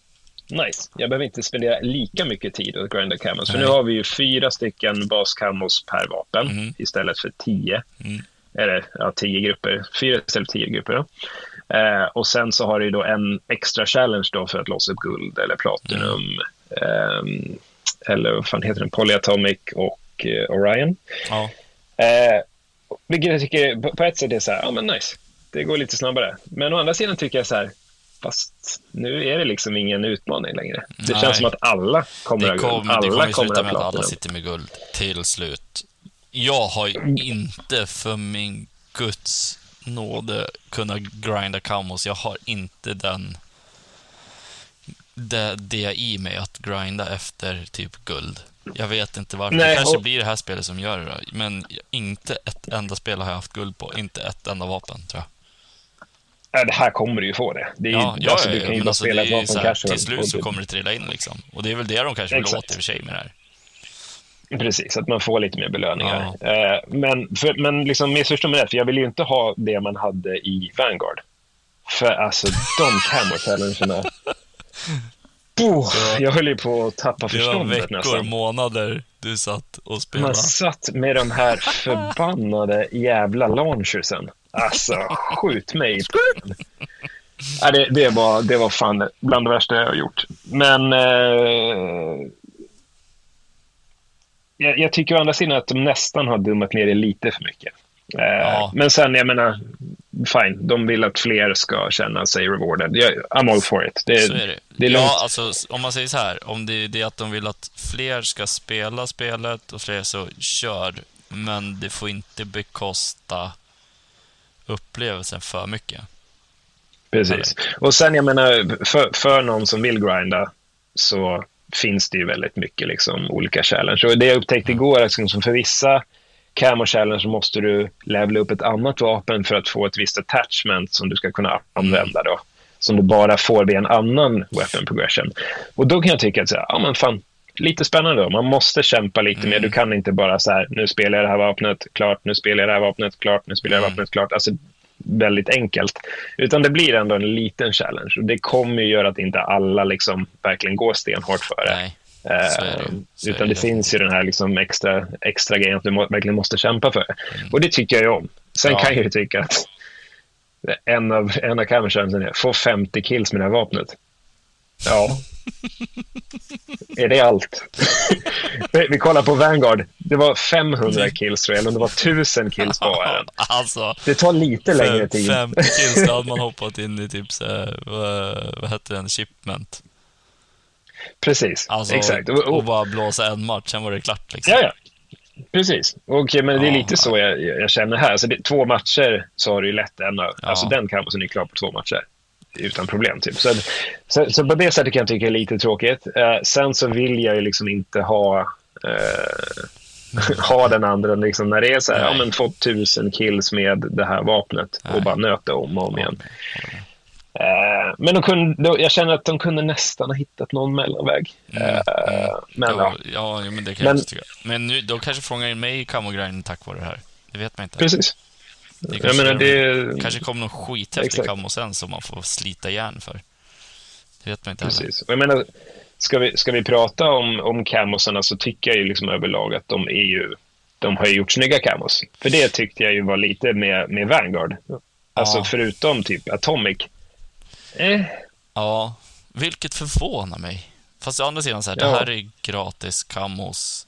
Speaker 1: nice. Jag behöver inte spendera lika mycket tid att grinda camos. För nu har vi ju fyra stycken baskamos per vapen mm. istället för tio. Mm. eller ja, tio grupper, fyra istället för tio grupper. Då. Eh, och sen så har du då en extra challenge då för att låsa upp guld eller platinum. Mm. Eh, eller vad fan heter den? Polyatomic och eh, Orion.
Speaker 2: Ja.
Speaker 1: Eh, vilket jag tycker på, ett sätt är så här, ja men nice. Det går lite snabbare. Men å andra sidan tycker jag så här, fast nu är det liksom ingen utmaning längre. Det
Speaker 2: Nej.
Speaker 1: känns som att alla kommer
Speaker 2: Det,
Speaker 1: att
Speaker 2: kom,
Speaker 1: guld.
Speaker 2: det
Speaker 1: Alla
Speaker 2: kommer sluta
Speaker 1: att
Speaker 2: med att alla sitter med guld till slut. Jag har ju inte för min guds nåde kunnat grinda kamos. Jag har inte den det, det i mig att grinda efter typ guld. Jag vet inte varför.
Speaker 1: Nej,
Speaker 2: det kanske
Speaker 1: och-
Speaker 2: blir det här spelet som gör det då. Men inte ett enda spel har jag haft guld på. Inte ett enda vapen, tror jag.
Speaker 1: Ja, det här kommer du ju få det. det är
Speaker 2: Ja, ja,
Speaker 1: alltså,
Speaker 2: ja,
Speaker 1: du kan ju
Speaker 2: men
Speaker 1: bara
Speaker 2: alltså,
Speaker 1: spela
Speaker 2: det
Speaker 1: ett vapen
Speaker 2: så här, till slut så kommer det trilla in liksom. Och det är väl det de kanske vill
Speaker 1: Exakt.
Speaker 2: åt i och för sig med det här.
Speaker 1: Precis, att man får lite mer belöningar. Eh, men för, men liksom, missförstå mig rätt, för jag vill ju inte ha det man hade i Vanguard. För alltså, de camo-challengerna... Oh, jag höll ju på att tappa
Speaker 2: Det var
Speaker 1: förståndet
Speaker 2: veckor,
Speaker 1: nästan.
Speaker 2: månader du satt och spelade.
Speaker 1: Man satt med de här förbannade jävla launchersen. Alltså, skjut mig i ja, det, det, var, det var fan bland det värsta jag har gjort. Men eh, jag, jag tycker å andra sidan att de nästan har dummat ner det lite för mycket. Eh,
Speaker 2: Ja.
Speaker 1: Men sen, jag menar, fine. De vill att fler ska känna sig rewarded. I'm all for it. Det,
Speaker 2: Så är det.
Speaker 1: det är
Speaker 2: ja, alltså om man säger så här, om det, det är att de vill att fler ska spela spelet och fler så kör, men det får inte bekosta upplevelsen för mycket.
Speaker 1: Precis. Och sen, jag menar, för, för någon som vill grinda så finns det ju väldigt mycket liksom, olika challenge. Och det jag upptäckte igår, liksom, som för vissa camo challenge måste du levela upp ett annat vapen för att få ett visst attachment som du ska kunna använda då. Som du bara får via en annan weapon progression. Och då kan jag tycka att, så här, ja men fan, lite spännande då. Man måste kämpa lite mer. Du kan inte bara så här, nu spelar jag det här vapnet, klart, nu spelar jag det här vapnet, klart, nu spelar jag här vapnet, klart. Alltså, väldigt enkelt. Utan det blir ändå en liten challenge. Och det kommer ju göra att inte alla liksom verkligen går stenhårt för det.
Speaker 2: Nej, det.
Speaker 1: Eh,
Speaker 2: är
Speaker 1: utan
Speaker 2: det
Speaker 1: det finns ju den här liksom extra, extra grejen att du må, verkligen måste kämpa för. Och det tycker jag ju om. Sen
Speaker 2: Mm. Ja.
Speaker 1: kan jag ju tycka att en av, en av challengerna är få 50 kills med det här vapnet. Ja. är det allt? vi, kollar på Vanguard. Det var 500 kills tror jag, eller om det var 1000 kills var här.
Speaker 2: alltså.
Speaker 1: Det tar lite längre tid.
Speaker 2: 50 kills, då hade man hoppat in i typ så här, vad, vad hette den, shipment.
Speaker 1: Precis,
Speaker 2: Alltså,
Speaker 1: exakt. Och,
Speaker 2: och
Speaker 1: och,
Speaker 2: bara blåsa en match, sen var det klart liksom.
Speaker 1: ja, ja. Precis. Och, men det är
Speaker 2: Ja.
Speaker 1: lite så jag, jag känner här. Så det, två matcher så har du ju lätt en av,
Speaker 2: Ja.
Speaker 1: Alltså den kampen är klar på två matcher. Utan problem. Typ. Så, så, så på det sättet kan jag tycka det är lite tråkigt. Eh, sen så vill jag ju liksom inte ha eh, ha den andra liksom, när det är så här,
Speaker 2: Nej.
Speaker 1: ja men fått tusen kills med det här vapnet och
Speaker 2: Nej.
Speaker 1: bara nöta om och om igen. Eh, men de kunde, jag känner att de kunde nästan ha hittat någon mellanväg.
Speaker 2: Mm,
Speaker 1: Eh,
Speaker 2: mm.
Speaker 1: Men
Speaker 2: ja,
Speaker 1: ja,
Speaker 2: men det kan
Speaker 1: Men-
Speaker 2: jag tycka. Men nu, de kanske fångar in mig i kamogrinden tack vare det här. Det vet man inte.
Speaker 1: precis.
Speaker 2: Det
Speaker 1: Jag
Speaker 2: kanske,
Speaker 1: menar, det...
Speaker 2: kanske kommer någon skithäftig kamo sen som man får slita järn för. Det vet man inte heller.
Speaker 1: Precis. Och jag menar, ska vi, ska vi prata om, om camosarna så tycker jag ju liksom överlag att de är ju, de har ju gjort snygga camos. För det tyckte jag ju var lite med, med Vanguard. Alltså
Speaker 2: Ja.
Speaker 1: förutom typ Atomic. Eh,
Speaker 2: Ja, vilket förvånar mig. Fast å andra sidan, så här,
Speaker 1: Ja.
Speaker 2: det här är gratis kamos,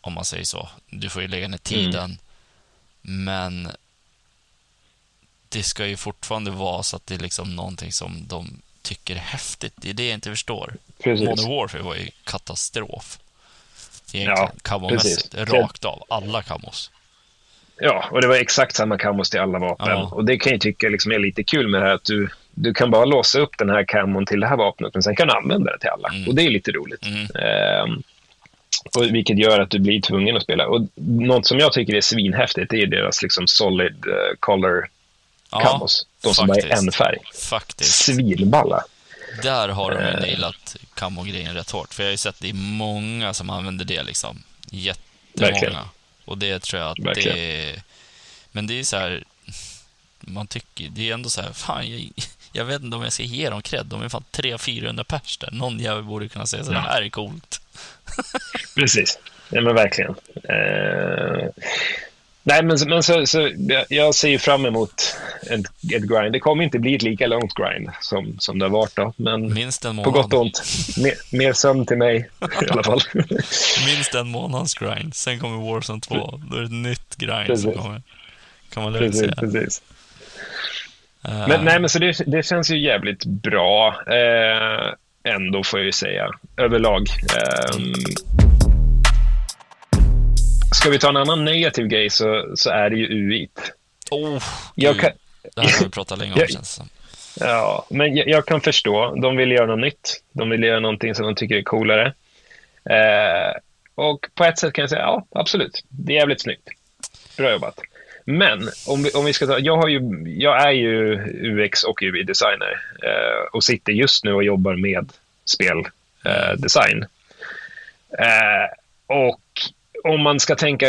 Speaker 2: om man säger så. Du får ju lägga ner tiden.
Speaker 1: Mm.
Speaker 2: Men det ska ju fortfarande vara så att det är liksom någonting som de tycker är häftigt. Det är det jag inte förstår.
Speaker 1: precis.
Speaker 2: Modern Warfare var ju katastrof.
Speaker 1: Ja,
Speaker 2: Egentligen, kamomässigt.
Speaker 1: precis.
Speaker 2: Rakt av. Alla kamos.
Speaker 1: Ja, och det var exakt samma camos till alla vapen.
Speaker 2: Ja.
Speaker 1: Och det kan jag tycka liksom är lite kul med det här att du, du kan bara låsa upp den här camon till det här vapnet, men sen kan du använda det till alla.
Speaker 2: Mm.
Speaker 1: Och det är lite roligt.
Speaker 2: Mm.
Speaker 1: Ehm, och vilket gör att du blir tvungen att spela. Och något som jag tycker är svinhäftigt är deras liksom solid uh, color
Speaker 2: Ja,
Speaker 1: camos. De som bara är en färg.
Speaker 2: Faktiskt.
Speaker 1: Svinballa.
Speaker 2: Där har de ju
Speaker 1: Eh.
Speaker 2: nailat camo-grejen rätt hårt. För jag har ju sett det är många som använder det liksom.
Speaker 1: Verkligen.
Speaker 2: Och det tror jag att
Speaker 1: Verkligen.
Speaker 2: det är... Men det är så här... Man tycker... Det är ändå så här... Fan, jag, jag vet inte om jag ska ge dem cred. De är fan 300-400 pers där. Någon jävel borde kunna säga så det här är coolt.
Speaker 1: Precis. Ja, men verkligen. Eh, Nej, men, men så, så, jag ser ju fram emot ett, ett grind. Det kommer inte bli ett lika långt grind som, som det har varit. Då, men
Speaker 2: Minst en
Speaker 1: på
Speaker 2: månad.
Speaker 1: gott och ont. Mer, mer sömn till mig i alla fall.
Speaker 2: Minst en månads grind. Sen kommer Warzone 2. Då är det ett nytt grind
Speaker 1: Precis.
Speaker 2: som kommer. Kan man lugnt
Speaker 1: precis,
Speaker 2: säga.
Speaker 1: precis.
Speaker 2: Eh,
Speaker 1: Men, nej, men så det, det känns ju jävligt bra. Eh, ändå, får jag ju säga. Överlag. Ehm, ska vi ta en annan negativ grej så, så är det ju UIT.
Speaker 2: oh,
Speaker 1: Jag kan,
Speaker 2: Det här har vi pratat länge om,
Speaker 1: Jag-
Speaker 2: känns som.
Speaker 1: Ja, men jag, jag kan förstå. De vill göra något nytt. De vill göra någonting som de tycker är coolare. Eh, och på ett sätt kan jag säga, ja, absolut. Det är jävligt snyggt. Bra jobbat. Men om vi, om vi ska ta, jag, ju, jag är ju UX och UI-designer eh, och sitter just nu och jobbar med speldesign. Design. eh, och om man ska tänka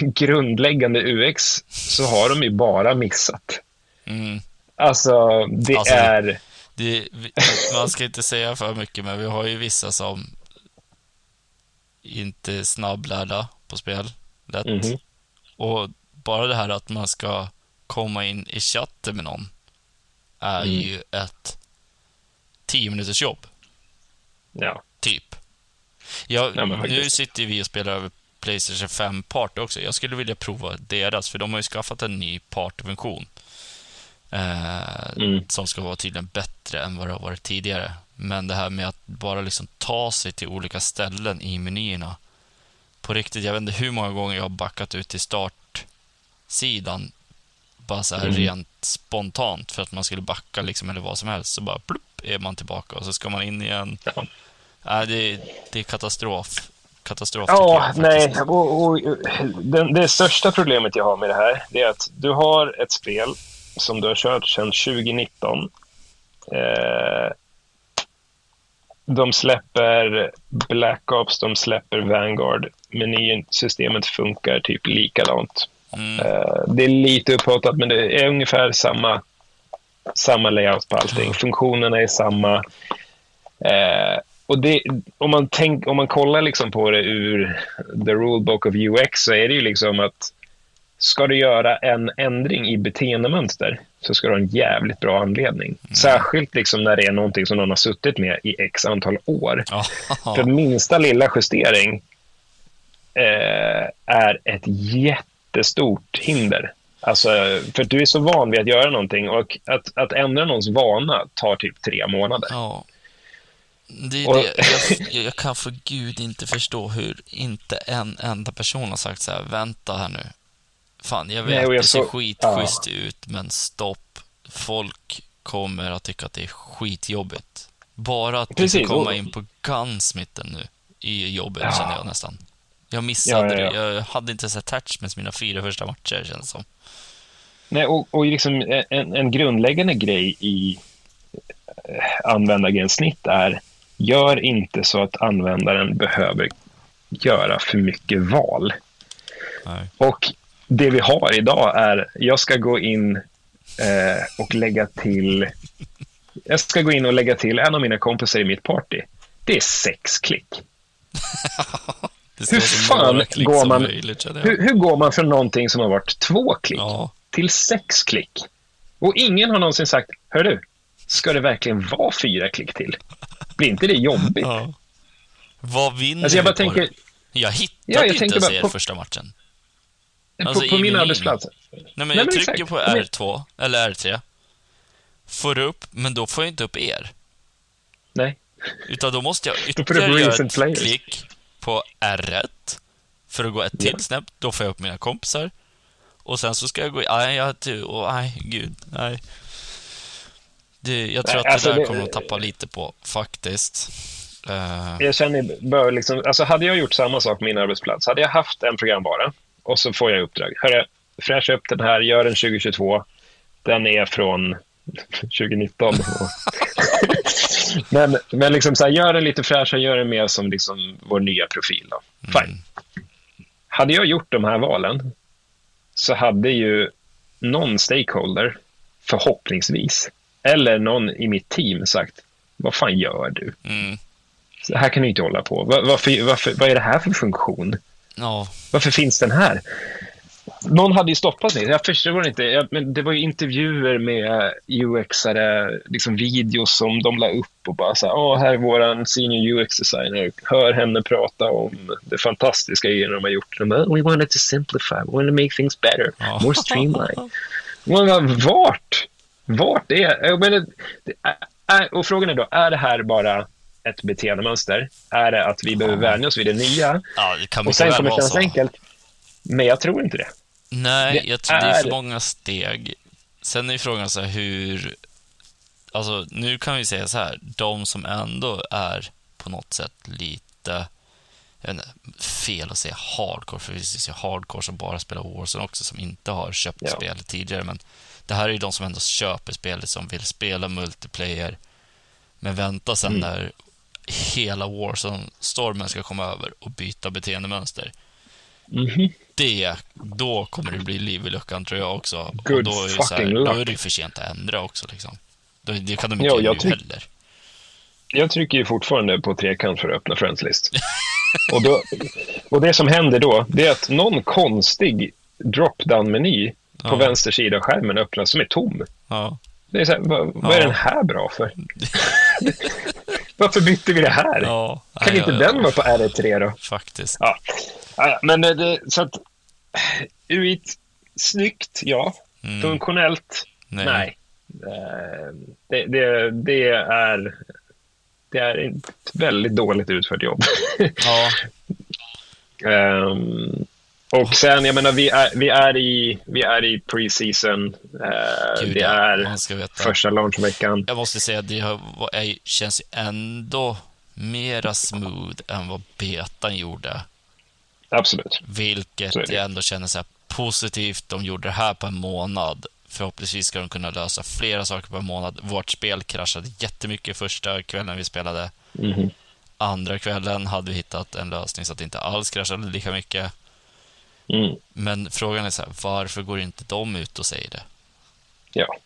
Speaker 1: grundläggande UX så har de ju bara missat.
Speaker 2: Mm.
Speaker 1: Alltså, det
Speaker 2: Alltså,
Speaker 1: är...
Speaker 2: Det, man ska inte säga för mycket, men vi har ju vissa som inte är snabblärda på spel. Lätt.
Speaker 1: Mhm.
Speaker 2: Och bara det här att man ska komma in i chatten med någon är
Speaker 1: Mm.
Speaker 2: ju ett 10 minuters jobb,
Speaker 1: Ja.
Speaker 2: typ. Jag,
Speaker 1: Ja, men
Speaker 2: nu sitter vi och spelar över Playstation 5 Party också. Jag skulle vilja prova deras, för de har ju skaffat en ny partyfunktion. Eh,
Speaker 1: Mm.
Speaker 2: som ska vara tydligen bättre än vad det har varit tidigare. Men det här med att bara liksom ta sig till olika ställen i menyerna. På riktigt, jag vet inte hur många gånger jag har backat ut till startsidan. Bara så här
Speaker 1: Mm.
Speaker 2: rent spontant för att man skulle backa liksom eller vad som helst. Så bara plupp är man tillbaka och så ska man in igen.
Speaker 1: Ja.
Speaker 2: Nej, det, det är katastrof. Katastrof
Speaker 1: Ja,
Speaker 2: jag,
Speaker 1: nej. Och, och, den, det största problemet jag har med det här det är att du har ett spel som du har kört sedan 2019. Eh, de släpper Black Ops, de släpper Vanguard. Menysystemet funkar typ likadant.
Speaker 2: Mm.
Speaker 1: Eh, det är lite upphotat, men det är ungefär samma, samma layout på allting. Funktionerna är samma. Eh, och det, om, man tänk, om man kollar liksom på det ur the rulebook of UX så är det ju liksom att ska du göra en ändring i beteendemönster så ska du ha en jävligt bra anledning. Särskilt liksom när det är någonting som någon har suttit med i x antal år.
Speaker 2: Ja.
Speaker 1: För minsta lilla justering eh, är ett jättestort hinder. Alltså, för du är så van vid att göra någonting och att, att ändra någons vana tar typ tre månader.
Speaker 2: Ja. Det är
Speaker 1: Och-
Speaker 2: det. Jag, jag kan för gud inte förstå hur inte en enda person har sagt så här, vänta här nu. Fan, jag vet,
Speaker 1: Nej, jag
Speaker 2: det ser
Speaker 1: så-
Speaker 2: skitschysst ut, men stopp. Folk kommer att tycka att det är skitjobbigt. Bara att du
Speaker 1: Precis,
Speaker 2: ska komma
Speaker 1: och-
Speaker 2: in på gunsmitten nu är jobbigt,
Speaker 1: Ja.
Speaker 2: känner jag nästan. Jag missade
Speaker 1: Ja, ja, ja.
Speaker 2: det. Jag hade inte sett attachments mina fyra första matcher, känns som.
Speaker 1: Nej, och, och liksom en, en grundläggande grej i eh, användargränssnitt är gör inte så att användaren behöver göra för mycket val.
Speaker 2: Nej.
Speaker 1: Och det vi har idag är, jag ska gå in eh, och lägga till, jag ska gå in och lägga till en av mina kompisar i mitt party. Det är sex klick. Hur fan
Speaker 2: klick
Speaker 1: går man-
Speaker 2: möjligt.
Speaker 1: Hur, hur går man från någonting som har varit två klick
Speaker 2: Ja.
Speaker 1: till sex klick? Och ingen har någonsin sagt, hör du, ska det verkligen vara fyra klick till? Blir inte det jobbigt?
Speaker 2: ja. Vad vinner
Speaker 1: Alltså jag bara
Speaker 2: på
Speaker 1: tänker?
Speaker 2: Jag hittade
Speaker 1: Ja, jag
Speaker 2: inte ens er
Speaker 1: på-
Speaker 2: första matchen.
Speaker 1: på,
Speaker 2: alltså,
Speaker 1: på
Speaker 2: i
Speaker 1: min arbetsplats.
Speaker 2: Nej, men
Speaker 1: Nej,
Speaker 2: jag
Speaker 1: men
Speaker 2: trycker
Speaker 1: exakt.
Speaker 2: på
Speaker 1: Men-
Speaker 2: R2, eller R3. Får upp, men då får jag inte upp er.
Speaker 1: Nej.
Speaker 2: Utan då måste jag ytterligare göra ett
Speaker 1: players.
Speaker 2: klick på R1 för att gå ett till snäpp. Då får jag upp mina kompisar. Och sen så ska jag gå i... Nej, jag... du- och- Nej, gud. Nej. Det, jag tror
Speaker 1: Nej,
Speaker 2: att det
Speaker 1: alltså
Speaker 2: där
Speaker 1: det-
Speaker 2: kommer att tappa lite på, faktiskt. Eh,
Speaker 1: Jag känner, bör liksom, alltså hade jag gjort samma sak på min arbetsplats, hade jag haft en programvara och så får jag uppdrag. Hörru, fräscha upp den här, gör den 2022. Den är från 2019. men men liksom så här, gör den lite fräschare, gör den mer som liksom vår nya profil. Då. Fine. Hade jag gjort de här valen så hade ju någon stakeholder, förhoppningsvis, eller någon i mitt team sagt, vad fan gör du?
Speaker 2: mm,
Speaker 1: Så här kan du inte hålla på. Var, varför, varför, vad är det här för funktion?
Speaker 2: ja,
Speaker 1: Varför finns den här? någon hade ju stoppat mig. Jag förstår inte. Jag, men det var ju intervjuer med UX-are, liksom videos som de la upp och bara så här, här är vår senior UX-designer. Hör henne prata om det fantastiska grejerna de har gjort. De bara, we wanted to simplify, we wanted to make things better,
Speaker 2: Ja.
Speaker 1: more streamlined. Man bara, vart? Vart är... Jag menar, det är, och frågan är då, är det här bara ett beteendemönster? Är det att vi behöver vänja oss vid det nya?
Speaker 2: Ja, det kan
Speaker 1: Och sen kommer det kännas enkelt. Men jag tror inte det.
Speaker 2: Nej,
Speaker 1: Det
Speaker 2: jag tror det är för
Speaker 1: är-
Speaker 2: många steg. Sen är frågan så här hur... Alltså, nu kan vi säga så här, de som ändå är på något sätt lite... Jag vet inte, fel att säga hardcore, för det finns ju hardcore som bara spelar Warzone också, som inte har köpt
Speaker 1: Ja.
Speaker 2: spelet tidigare, men det här är ju de som ändå köper spelet, som vill spela multiplayer, men vänta sen
Speaker 1: Mm.
Speaker 2: när hela Warzone-stormen ska komma över och byta beteendemönster
Speaker 1: Mhm.
Speaker 2: det, då kommer det bli liv i luckan tror jag också. och
Speaker 1: Good
Speaker 2: då är, det så här,
Speaker 1: fucking
Speaker 2: då
Speaker 1: luck.
Speaker 2: är det för sent att ändra också. Liksom. Det kan de inte göra
Speaker 1: jag
Speaker 2: nu heller.
Speaker 1: Jag trycker ju fortfarande på trekant för att öppna Friends list. och, då, och det som händer då, det är att någon konstig drop-down-meny på
Speaker 2: Ja.
Speaker 1: vänster sida av skärmen öppnas som är tom.
Speaker 2: Ja.
Speaker 1: Det är så här, vad, vad är den här bra för? Varför bytte vi det här?
Speaker 2: Ja,
Speaker 1: kan
Speaker 2: nej,
Speaker 1: inte
Speaker 2: ja,
Speaker 1: den
Speaker 2: ja,
Speaker 1: vara på R3 då?
Speaker 2: Faktiskt.
Speaker 1: Ja, men eh, det, så att UIT, snyggt, ja.
Speaker 2: Mm,
Speaker 1: Funktionellt,
Speaker 2: nej.
Speaker 1: nej. Eh, Det, det, det är det är ett väldigt dåligt utfört jobb.
Speaker 2: Ja,
Speaker 1: Ehm, och sen, jag menar, vi är, vi är i, vi är i pre-season. Eh, det är första launchveckan.
Speaker 2: Jag måste säga att det har, känns ändå mera smooth än vad betan gjorde.
Speaker 1: Absolut.
Speaker 2: Vilket jag ändå känner så här positivt. De gjorde det här på en månad. Förhoppningsvis ska de kunna lösa flera saker på en månad. Vårt spel kraschade jättemycket första kvällen vi spelade.
Speaker 1: Mhm.
Speaker 2: Andra kvällen hade vi hittat en lösning så att det inte alls kraschade lika mycket.
Speaker 1: Mm.
Speaker 2: Men frågan är så här, varför går inte de ut och säger det?
Speaker 1: Ja,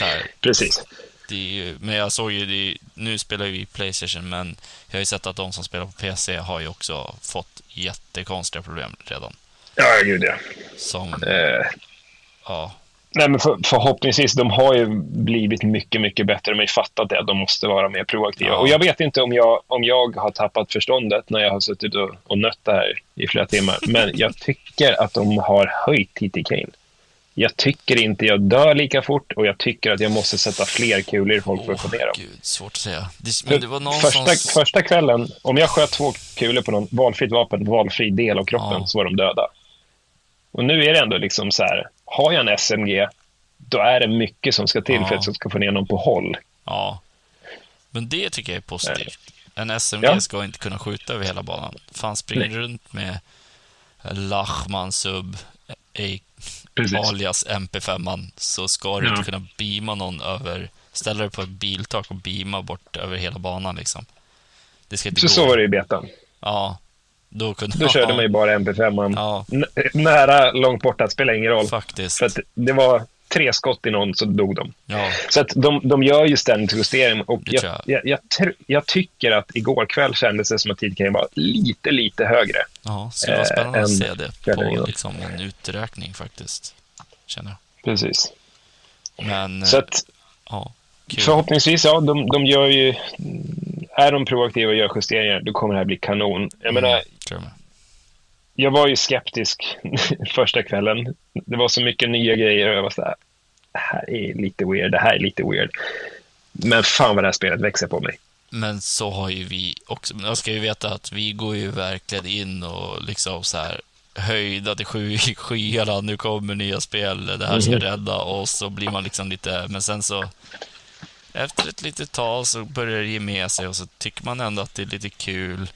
Speaker 2: här,
Speaker 1: precis.
Speaker 2: ju, men jag såg ju, det, nu spelar vi Playstation, men jag har ju sett att de som spelar på PC har ju också fått jättekonstiga problem redan.
Speaker 1: Ja, gud ja.
Speaker 2: Som,
Speaker 1: Eh,
Speaker 2: ja,
Speaker 1: nej, men för, förhoppningsvis, de har ju blivit mycket, mycket bättre. De har ju fattat det, de måste vara mer proaktiva.
Speaker 2: Ja.
Speaker 1: Och jag vet inte om jag, om jag har tappat förståndet när jag har suttit och, och nött det här i flera timmar. Men jag tycker att de har höjt TT Kane. Jag tycker inte jag dör lika fort och jag tycker att jag måste sätta fler kulor i folk för att få ner dem.
Speaker 2: gud, svårt att säga. Det, det var någon
Speaker 1: första, första kvällen, om jag sköt två kulor på någon valfritt vapen, valfri del av kroppen,
Speaker 2: Ja.
Speaker 1: så var de döda. Och nu är det ändå liksom så här, har jag en SMG, då är det mycket som ska till
Speaker 2: Ja.
Speaker 1: för att jag ska få ner någon på håll.
Speaker 2: Ja. Men det tycker jag är positivt. En SMG
Speaker 1: Ja.
Speaker 2: ska inte kunna skjuta över hela banan. Fan, springer
Speaker 1: Nej.
Speaker 2: runt med Lachman sub,
Speaker 1: Precis.
Speaker 2: alias MP5, så ska du
Speaker 1: Ja.
Speaker 2: inte kunna beama någon över, ställa dig på ett biltak och beama bort över hela banan liksom. Det ska inte
Speaker 1: Så
Speaker 2: gå.
Speaker 1: så var det i betan.
Speaker 2: Ja. Då kunde
Speaker 1: Då körde man ju bara MP5.
Speaker 2: Ja,
Speaker 1: nära, långt borta, det spelar ingen roll.
Speaker 2: faktiskt.
Speaker 1: För att det var tre skott i någon så dog de.
Speaker 2: Ja,
Speaker 1: Så att de, de gör ju ständigt justering. Och
Speaker 2: Det
Speaker 1: jag,
Speaker 2: tror
Speaker 1: jag. Jag, tr- jag tycker att igår kväll kändes det som att tidkringen var lite, lite högre.
Speaker 2: ja skulle vara
Speaker 1: Eh,
Speaker 2: spännande att
Speaker 1: en
Speaker 2: se det på liksom en uträkning faktiskt. Känner jag.
Speaker 1: Precis.
Speaker 2: Men,
Speaker 1: Så att
Speaker 2: ja, kul.
Speaker 1: förhoppningsvis, ja, de, de gör ju... Är de proaktiva och gör justeringar, då kommer det här bli kanon. Jag menar,
Speaker 2: Mm, tror jag med.
Speaker 1: jag var ju skeptisk första kvällen. Det var så mycket nya grejer och jag var så här, det här är lite weird, det här är lite weird. Men fan vad det här spelet växer på mig.
Speaker 2: Men så har ju vi också, jag ska ju veta att vi går ju verkligen in och liksom så här höjda till sky, skyarna, nu kommer nya spel, det här ska
Speaker 1: Mhm.
Speaker 2: rädda oss, så blir man liksom lite, men sen så efter ett litet tag så börjar det ge med sig och så tycker man ändå att det är lite kul.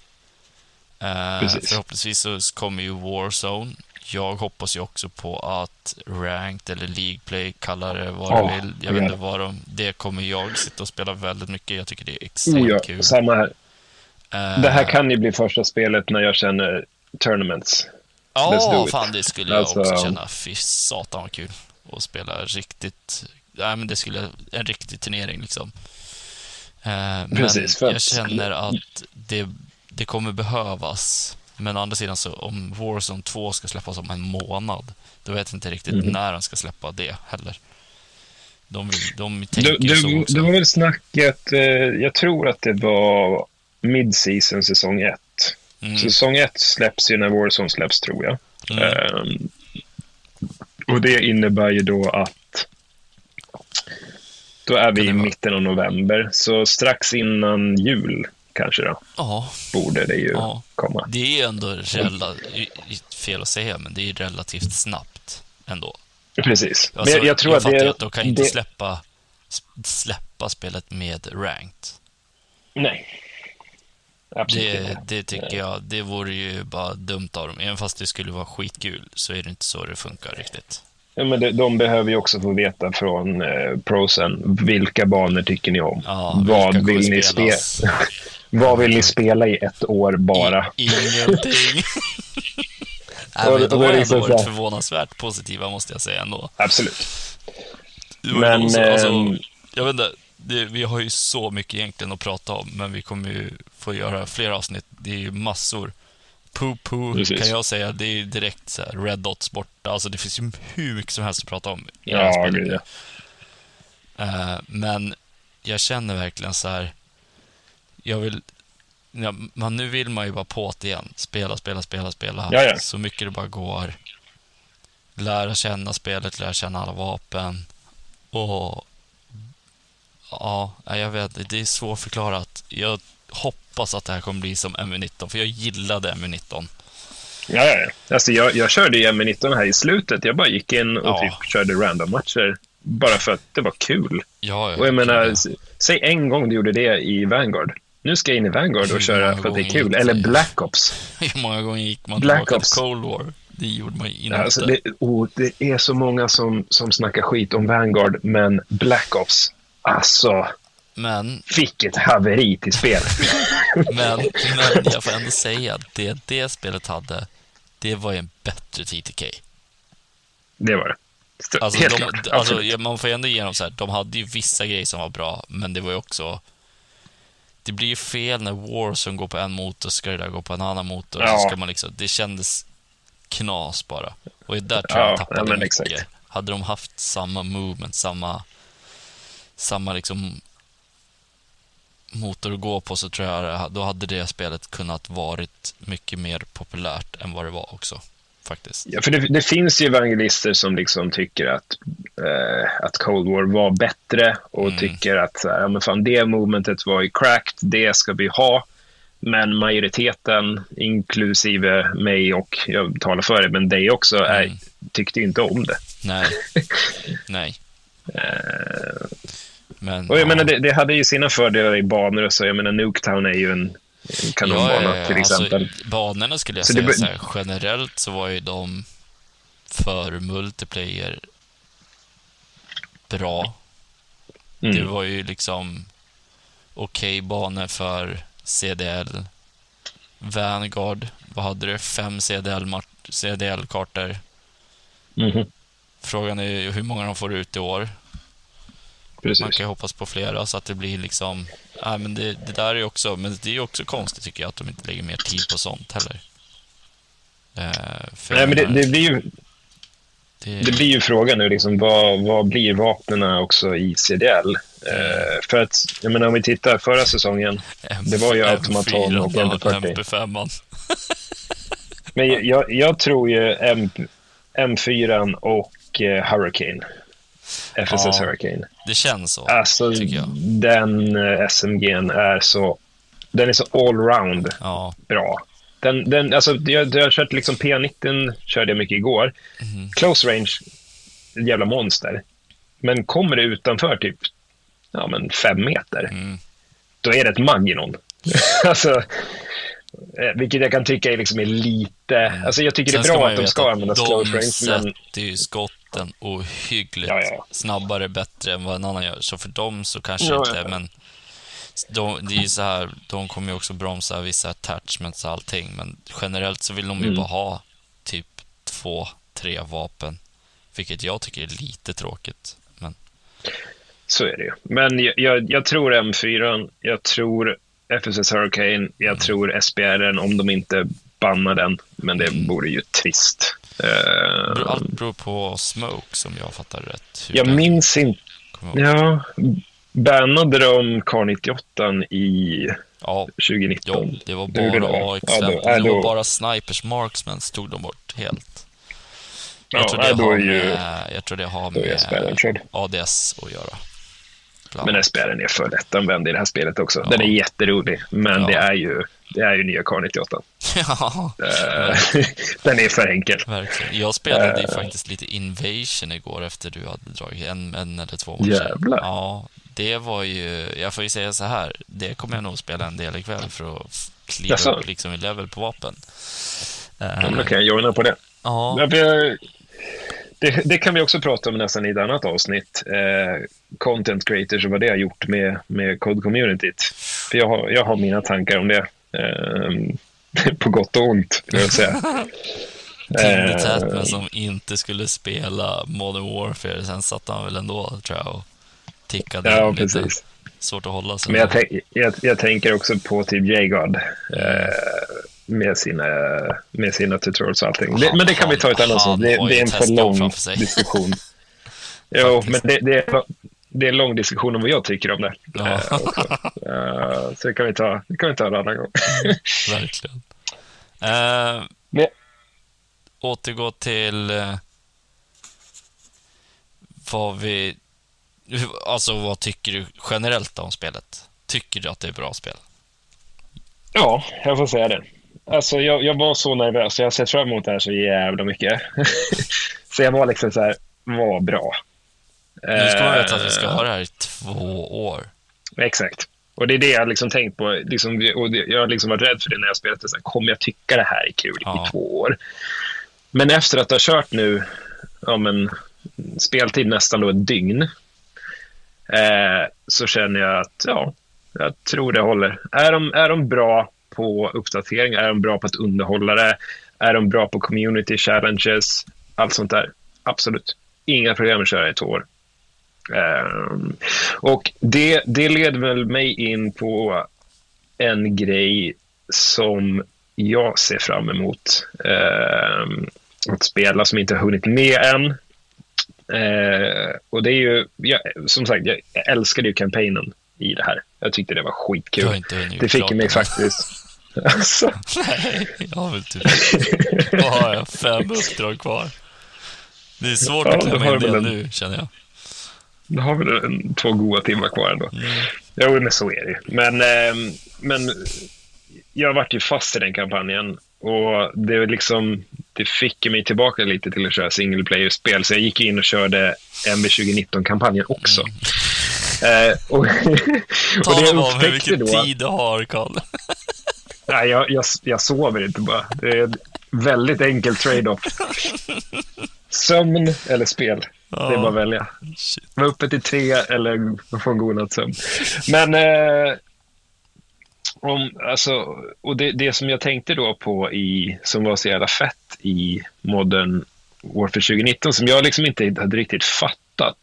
Speaker 2: Eh,
Speaker 1: Precis.
Speaker 2: förhoppningsvis så kommer ju Warzone. Jag hoppas ju också på att Ranked eller League Play, kalla det vad du vill. Jag vet inte vad de... Det kommer jag sitta och spela väldigt mycket. Jag tycker det är extremt
Speaker 1: Oh, ja,
Speaker 2: kul.
Speaker 1: samma här.
Speaker 2: Eh,
Speaker 1: Det här kan ju bli första spelet när jag känner tournaments.
Speaker 2: Ja,
Speaker 1: it.
Speaker 2: fan det skulle jag
Speaker 1: Alltså-
Speaker 2: också känna. Fy satan vad kul. Att spela riktigt... Nej, men det skulle... En riktig turnering liksom. Men
Speaker 1: Precis, för
Speaker 2: jag känner att det, det kommer behövas Men å andra sidan, så om Warzone 2 ska släppas om en månad, då vet jag inte riktigt
Speaker 1: Mm.
Speaker 2: när de ska släppa det heller. De, vill, de tänker
Speaker 1: Det,
Speaker 2: ju så också.
Speaker 1: det var väl snacket, eh, jag tror att det var mid-season säsong 1.
Speaker 2: Mm.
Speaker 1: Säsong 1 släpps ju när Warzone släpps, tror jag.
Speaker 2: Mm.
Speaker 1: Ehm, och det innebär ju då att då är vi i mitten av november, så strax innan jul kanske då,
Speaker 2: Ja,
Speaker 1: borde det ju
Speaker 2: Ja.
Speaker 1: komma.
Speaker 2: det är ju ändå rela, fel att säga, men det är ju relativt snabbt ändå.
Speaker 1: Precis.
Speaker 2: Alltså,
Speaker 1: Men jag, jag tror
Speaker 2: jag
Speaker 1: att det,
Speaker 2: att de kan inte
Speaker 1: det,
Speaker 2: släppa, släppa spelet med ranked.
Speaker 1: Nej. Absolut
Speaker 2: Det, det tycker jag, det vore ju bara dumt av dem. Även fast det skulle vara skitkul så är det inte så det funkar riktigt.
Speaker 1: Ja, men de, de behöver ju också få veta från eh, prosen, vilka banor tycker ni om?
Speaker 2: Ja,
Speaker 1: Vad vill ni spela? Vad vill ni spela i ett år bara?
Speaker 2: I, ingenting. Nej, men
Speaker 1: det är
Speaker 2: har ändå
Speaker 1: liksom så
Speaker 2: varit förvånansvärt positiva, måste jag säga ändå.
Speaker 1: Absolut. Men,
Speaker 2: också, alltså,
Speaker 1: ehm,
Speaker 2: jag vet inte, det, vi har ju så mycket egentligen att prata om, men vi kommer ju få göra fler avsnitt. Det är ju massor. Poo Poo
Speaker 1: Precis.
Speaker 2: kan jag säga, det är ju direkt så här, Red Dots borta. Alltså det finns ju hur mycket som helst att prata om i det här
Speaker 1: Ja,
Speaker 2: spelet. Eh, men jag känner verkligen så här, jag vill, ja, man, nu vill man ju bara på det igen. Spela, spela, spela, spela.
Speaker 1: Ja, ja.
Speaker 2: Så mycket det bara går. Lära känna spelet, lära känna alla vapen. Och ja, jag vet, det är svårförklarat. Jag hoppas att det här kommer bli som MU19, för jag gillade MU19.
Speaker 1: Ja, ja, ja. Alltså, jag, jag körde ju M19 här i slutet. Jag bara gick in och
Speaker 2: Ja.
Speaker 1: typ körde random-matcher. Bara för att det var kul.
Speaker 2: Ja,
Speaker 1: Och jag menar, s- säg en gång du gjorde det i Vanguard. Nu ska jag in i Vanguard och köra för att det är kul. Eller? Black Ops.
Speaker 2: Hur många gånger gick man
Speaker 1: Black
Speaker 2: tillbaka
Speaker 1: Ops.
Speaker 2: till Cold War? Det gjorde man inte.
Speaker 1: Alltså, det, oh, det är så många som, som snackar skit om Vanguard, men Black Ops, alltså,
Speaker 2: Men
Speaker 1: vilket haveri till spel.
Speaker 2: Men, men jag får ändå säga att det det spelet hade, det var ju en bättre TTK.
Speaker 1: Det var det. Så,
Speaker 2: Alltså,
Speaker 1: Helt
Speaker 2: de,
Speaker 1: klart.
Speaker 2: alltså, ja, man får ju ändå ge dem så här, de hade ju vissa grejer som var bra, men det var ju också... Det blir ju fel när Warzone går på en motor, ska det där gå på en annan motor,
Speaker 1: Ja.
Speaker 2: så ska man liksom... Det kändes knas bara. Och där tror
Speaker 1: Ja,
Speaker 2: jag de tappade
Speaker 1: ja,
Speaker 2: mycket.
Speaker 1: exakt.
Speaker 2: Hade de haft samma movement, samma... Samma liksom motor att gå på så tror jag då hade det spelet kunnat varit mycket mer populärt än vad det var också. Faktiskt.
Speaker 1: Ja, för det, det finns ju evangelister som liksom tycker att, eh, att Cold War var bättre och
Speaker 2: Mm.
Speaker 1: tycker att ja, men fan, det momentet var ju cracked, det ska vi ha. Men majoriteten, inklusive mig och jag talar för det, men dig också, är,
Speaker 2: Mm.
Speaker 1: tyckte inte om det.
Speaker 2: Nej. Nej.
Speaker 1: Eh,
Speaker 2: Men,
Speaker 1: och jag
Speaker 2: ja.
Speaker 1: menar, det, det hade ju sina fördelar i banor och så. Jag menar, Nuketown är ju en, en kanonbana
Speaker 2: Ja, ja,
Speaker 1: till exempel.
Speaker 2: Alltså, banorna skulle jag
Speaker 1: Så det
Speaker 2: säga
Speaker 1: be-
Speaker 2: så här, generellt så var ju de för multiplayer bra. Det
Speaker 1: Mm.
Speaker 2: var ju liksom okej banor för CDL. Vanguard, vad hade du? Fem CDL-kartor. CDL
Speaker 1: Mhm.
Speaker 2: Frågan är ju hur många de får ut i år. Man
Speaker 1: Precis.
Speaker 2: kan ju hoppas på flera så att det blir liksom... Nej, men det, det där är också... Men det är också konstigt tycker jag att de inte lägger mer tid på sånt heller. Eh,
Speaker 1: Nej, men det, det, blir ju,
Speaker 2: det,
Speaker 1: det blir ju frågan nu, liksom, vad, vad blir vapnen också i CDL? Eh, för att, jag menar, om vi tittar förra säsongen, det var ju automaton och MP40.
Speaker 2: MP5.
Speaker 1: men jag- jag, jag tror ju M, M4 och eh, Hurricane, FSS
Speaker 2: Ja.
Speaker 1: Hurricane.
Speaker 2: Det känns så,
Speaker 1: Alltså,
Speaker 2: tycker jag.
Speaker 1: den eh, SMG'n är så, den är så allround
Speaker 2: Ja.
Speaker 1: bra. Den, den, alltså, jag, jag har kört liksom P90 körde jag mycket igår.
Speaker 2: Mhm.
Speaker 1: Close range, ett jävla monster. Men kommer det utanför typ ja, men fem meter,
Speaker 2: Mm.
Speaker 1: då är det ett Maginon. alltså, eh, vilket jag kan tycka är, liksom är lite... Alltså jag tycker
Speaker 2: Sen
Speaker 1: det är bra att de ska använda close
Speaker 2: De
Speaker 1: range, men
Speaker 2: sätter ju skotten ohyggligt
Speaker 1: Ja, ja.
Speaker 2: snabbare, bättre än vad en annan gör. Så för dem så kanske
Speaker 1: Ja,
Speaker 2: inte, men de, det är ju så här, de kommer ju också bromsa vissa attachments och allting, men generellt så vill de ju
Speaker 1: Mm.
Speaker 2: bara ha typ två, tre vapen. Vilket jag tycker är lite tråkigt. Men
Speaker 1: så är det ju. Men jag, jag, jag tror M4, jag tror FSS Hurricane, jag tror SBR om de inte banna den, men det
Speaker 2: Mm.
Speaker 1: vore ju trist. Eh,
Speaker 2: Allt beror på Smoke, som jag fattar rätt. hur
Speaker 1: jag
Speaker 2: den
Speaker 1: minns inte. Ja, bannade de Car 98 i
Speaker 2: Ja,
Speaker 1: 2019?
Speaker 2: ja, det var bara
Speaker 1: det, va?
Speaker 2: AXM.
Speaker 1: Ja, då-
Speaker 2: det var bara Snipers Marksmen tog de bort helt. Jag
Speaker 1: Ja,
Speaker 2: tror det har
Speaker 1: ju-
Speaker 2: med, jag tror det har med. ADS att göra. Bland
Speaker 1: Men
Speaker 2: annat.
Speaker 1: SPR'n är för lättanvänd i det här spelet också.
Speaker 2: Ja.
Speaker 1: Den är jätterolig, men
Speaker 2: Ja.
Speaker 1: det, är ju, det är ju nya Car 98.
Speaker 2: ja,
Speaker 1: Eh, den är för enkel.
Speaker 2: verkligen. Jag spelade ju
Speaker 1: Eh.
Speaker 2: faktiskt lite Invasion igår efter du hade dragit en, en eller två matcher.
Speaker 1: Jävlar.
Speaker 2: Ja, det var ju, jag får ju säga så här, det kommer jag nog spela en del ikväll för att kliva
Speaker 1: Jaså?
Speaker 2: upp liksom i level på vapen. Eh,
Speaker 1: Ja, men då kan jag joina på det.
Speaker 2: ja,
Speaker 1: Ja, vi- Det, det kan vi också prata om nästan i ett annat avsnitt. Eh, content creators och vad det har gjort med, med code-communityt. För jag har, jag har mina tankar om det. Eh, på gott och ont, vill jag säga.
Speaker 2: Timmy
Speaker 1: Eh,
Speaker 2: Tatman som inte skulle spela Modern Warfare, sen satt han väl ändå, tror jag, och tickade
Speaker 1: Ja,
Speaker 2: lite.
Speaker 1: precis.
Speaker 2: Svårt att hålla sig.
Speaker 1: Men jag, jag, jag tänker också på typ J-God. Eh, med, sina, med sina tutorials och allting. Det, men det kan vi ta ett annat avsnitt. Det, det är en för lång diskussion. jo, men det, det, är, det är en lång diskussion om vad jag tycker om det.
Speaker 2: Ja.
Speaker 1: Eh, så det kan vi ta, det kan vi ta en annan gång.
Speaker 2: Verkligen. Eh,
Speaker 1: Men-
Speaker 2: återgå till eh, vad vi... Alltså, vad tycker du generellt om spelet? Tycker du att det är bra spel?
Speaker 1: Ja, jag får säga det. Alltså, jag, jag var så nervös. Jag har sett fram emot det här så jävla mycket. så jag var liksom så här, vad bra.
Speaker 2: Nu ska man veta att vi
Speaker 1: Eh,
Speaker 2: ska ha det här i två år.
Speaker 1: Exakt. Och det är det jag liksom tänkt på. Liksom, och jag har liksom varit rädd för det när jag spelat det. Så här, kommer jag tycka det här är kul
Speaker 2: Ja.
Speaker 1: i två år? Men efter att ha kört nu ja, men, speltid nästan då ett dygn eh, så känner jag att ja, jag tror det håller. Är de, är de bra på uppdatering? Är de bra på att underhålla det? Är de bra på community challenges? Allt sånt där. Absolut. Inga problem att köra i två år. Ehm, och det, det leder väl mig in på en grej som jag ser fram emot ehm, att spela som inte har hunnit med än. Eh, och det är ju, jag, som sagt, jag älskade ju kampanjen i det här. Jag tyckte det var skitkul. Det fick mig faktiskt... Alltså,
Speaker 2: Nej, jag har väl typ... Vad har jag? Fem uppdrag kvar. Det är svårt
Speaker 1: Ja,
Speaker 2: att klämma in det
Speaker 1: en-
Speaker 2: nu, känner jag.
Speaker 1: Då har vi en, två goda timmar kvar ändå.
Speaker 2: Mm.
Speaker 1: Jo, men så är det Men, ehm, men jag vart ju fast i den kampanjen. Och det, liksom, det fick mig tillbaka lite till att köra single player-spel. Så jag gick in och körde MB 2019-kampanjen också. Eh, och, och
Speaker 2: Tala om hur mycket
Speaker 1: då...
Speaker 2: tid du har, Karl.
Speaker 1: Nej, jag, jag, jag sover inte bara. Det är en väldigt enkel trade-off. Sömn eller spel. Det är bara att välja.
Speaker 2: Shit.
Speaker 1: Vara uppe till tre eller få en god natts sömn. Men eh, om, alltså, och det, det som jag tänkte då på i, som var så jävla fett i Modern Warfare 2019 som jag liksom inte hade riktigt fattat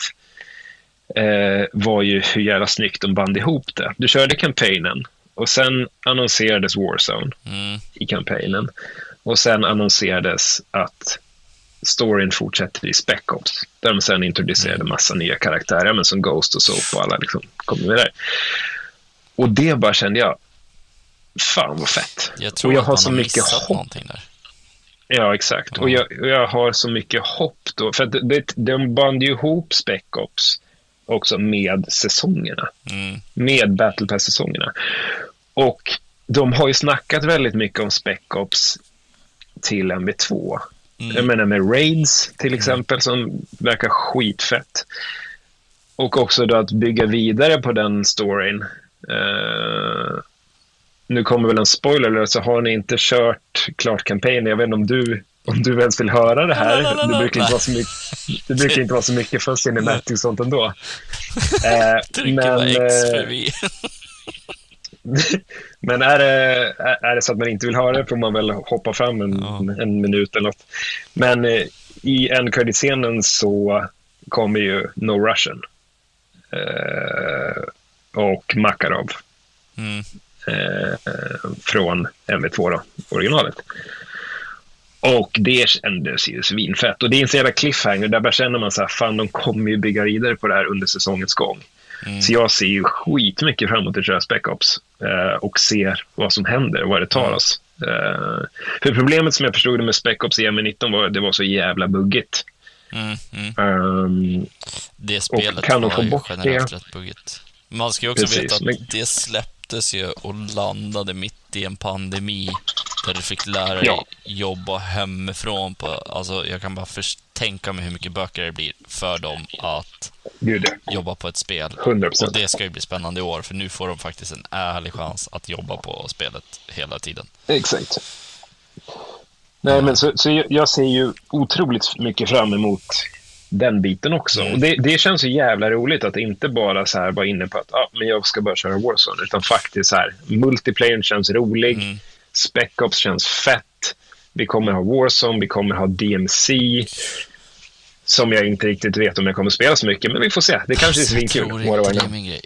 Speaker 1: eh, var ju hur jävla snyggt de band ihop det. Du körde kampanjen och sen annonserades Warzone
Speaker 2: Mm.
Speaker 1: i kampanjen och sen annonserades att storyn fortsätter i Spec Ops. Där de sen introducerade massa nya karaktärer, men som Ghost och Soap och alla liksom kommer med där. Och det bara kände jag, fan vad fett.
Speaker 2: Jag tror
Speaker 1: och jag
Speaker 2: att
Speaker 1: har
Speaker 2: man
Speaker 1: så
Speaker 2: har
Speaker 1: mycket hopp.
Speaker 2: någonting där.
Speaker 1: Ja, exakt. Och jag, jag har så mycket hopp då. För det, det, de band ju ihop Spec Ops också med säsongerna.
Speaker 2: Mm.
Speaker 1: Med Battle Pass-säsongerna. Och de har ju snackat väldigt mycket om Spec Ops till MB2.
Speaker 2: Mm.
Speaker 1: Jag menar med Raids till exempel som verkar skitfett. Och också då att bygga vidare på den storyn. Eh, nu kommer väl en spoiler, så har ni inte kört klart kampanjen. Jag vet inte om du, om du ens vill höra det här. Det brukar inte vara så mycket, det brukar inte vara så mycket för cinematic och sånt ändå. Eh,
Speaker 2: Trycker bara X
Speaker 1: eh,
Speaker 2: förbi.
Speaker 1: men är det, är det så att man inte vill höra det får man väl hoppa fram en,
Speaker 2: Ja.
Speaker 1: en minut eller något. Men eh, i en scenen så kommer ju No Russian. Eh, och Makarov.
Speaker 2: Mm.
Speaker 1: eh, från MV2, då, originalet. Och det kändes ju svinfett. Och det är en så jävla cliffhanger. Där bara känner man så här, fan de kommer ju bygga vidare på det här under säsongens gång. Mm. Så jag ser ju skitmycket fram emot att köra Spec Ops eh, och ser vad som händer och vad det tar mm. oss. Eh, för problemet som jag förstod det med Spec Ops i M19 var att det var så jävla buggigt.
Speaker 2: Mm, mm. Um, det spelet kan var ju generellt det? rätt buggigt. Man ska ju också Precis, veta att men... det släpptes ju och landade mitt i en pandemi där du fick lära dig ja. jobba hemifrån. På, alltså, jag kan bara tänka mig hur mycket böcker det blir för dem att Gud. jobba på ett spel.
Speaker 1: 100%.
Speaker 2: Och det ska ju bli spännande i år, för nu får de faktiskt en ärlig chans att jobba på spelet hela tiden.
Speaker 1: Exakt. Nej, men så, så jag ser ju otroligt mycket fram emot den biten också. Mm. Och det, det känns så jävla roligt att inte bara så här vara inne på att ah, men jag ska börja köra Warzone, utan faktiskt så här, multiplayer känns rolig, mm. Spec Ops känns fett, vi kommer ha Warzone, vi kommer ha DMC, som jag inte riktigt vet om jag kommer spela så mycket, men vi får se. Det kanske är svinkul. Jag tror inte det är min grej.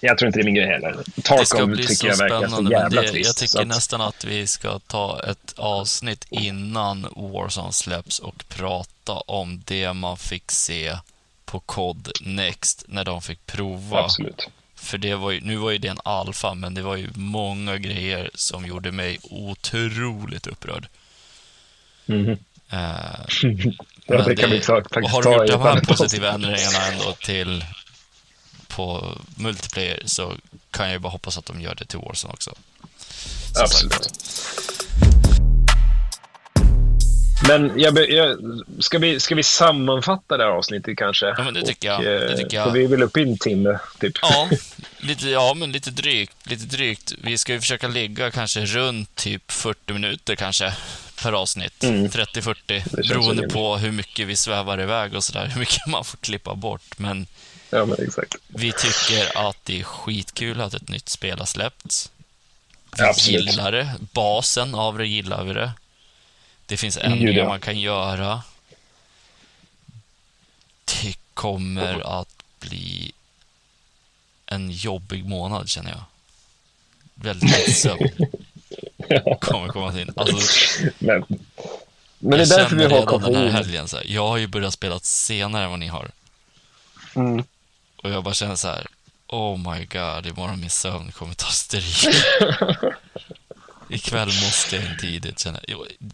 Speaker 1: Jag tror inte det är min grej heller. Tarkov tycker jag verkar så jävla
Speaker 2: trist. Jag tycker att... nästan att vi ska ta ett avsnitt innan Warzone släpps och prata om det man fick se på COD Next när de fick prova.
Speaker 1: Absolut.
Speaker 2: För det var ju, nu var ju det en alfa, men det var ju många grejer som gjorde mig otroligt upprörd.
Speaker 1: Mm. Uh, ja, det kan vi faktiskt
Speaker 2: Har du gjort de här positiva ändringarna ändå till på multiplayer så kan jag ju bara hoppas att de gör det till Warzone också.
Speaker 1: Så Absolut. Sagt. Men jag, jag, ska, vi, ska vi sammanfatta det här avsnittet kanske?
Speaker 2: Ja, men det tycker jag. Det tycker jag. För
Speaker 1: vi är väl uppe i en timme, typ.
Speaker 2: Ja, lite, ja, men lite drygt. Lite drygt. Vi ska ju försöka ligga kanske runt typ 40 minuter kanske per avsnitt. Mm. 30-40, beroende på hur mycket vi svävar iväg och sådär. Hur mycket man får klippa bort. Men,
Speaker 1: ja, men exakt.
Speaker 2: vi tycker att det är skitkul att ett nytt spel har släppts. Vi Absolut. gillar det. Basen av det gillar vi det. Det finns ändringar man kan göra. Det kommer att bli en jobbig månad, känner jag. Väldigt lite sömn. kommer komma in. Alltså,
Speaker 1: men, men det är därför vi har
Speaker 2: koffein. den här helgen, så här, jag har ju börjat spela senare än vad ni har.
Speaker 1: Mm.
Speaker 2: Och jag bara känner så här, oh my god, imorgon min sömn kommer ta stryk. Ikväll måste jag in tidigt känner.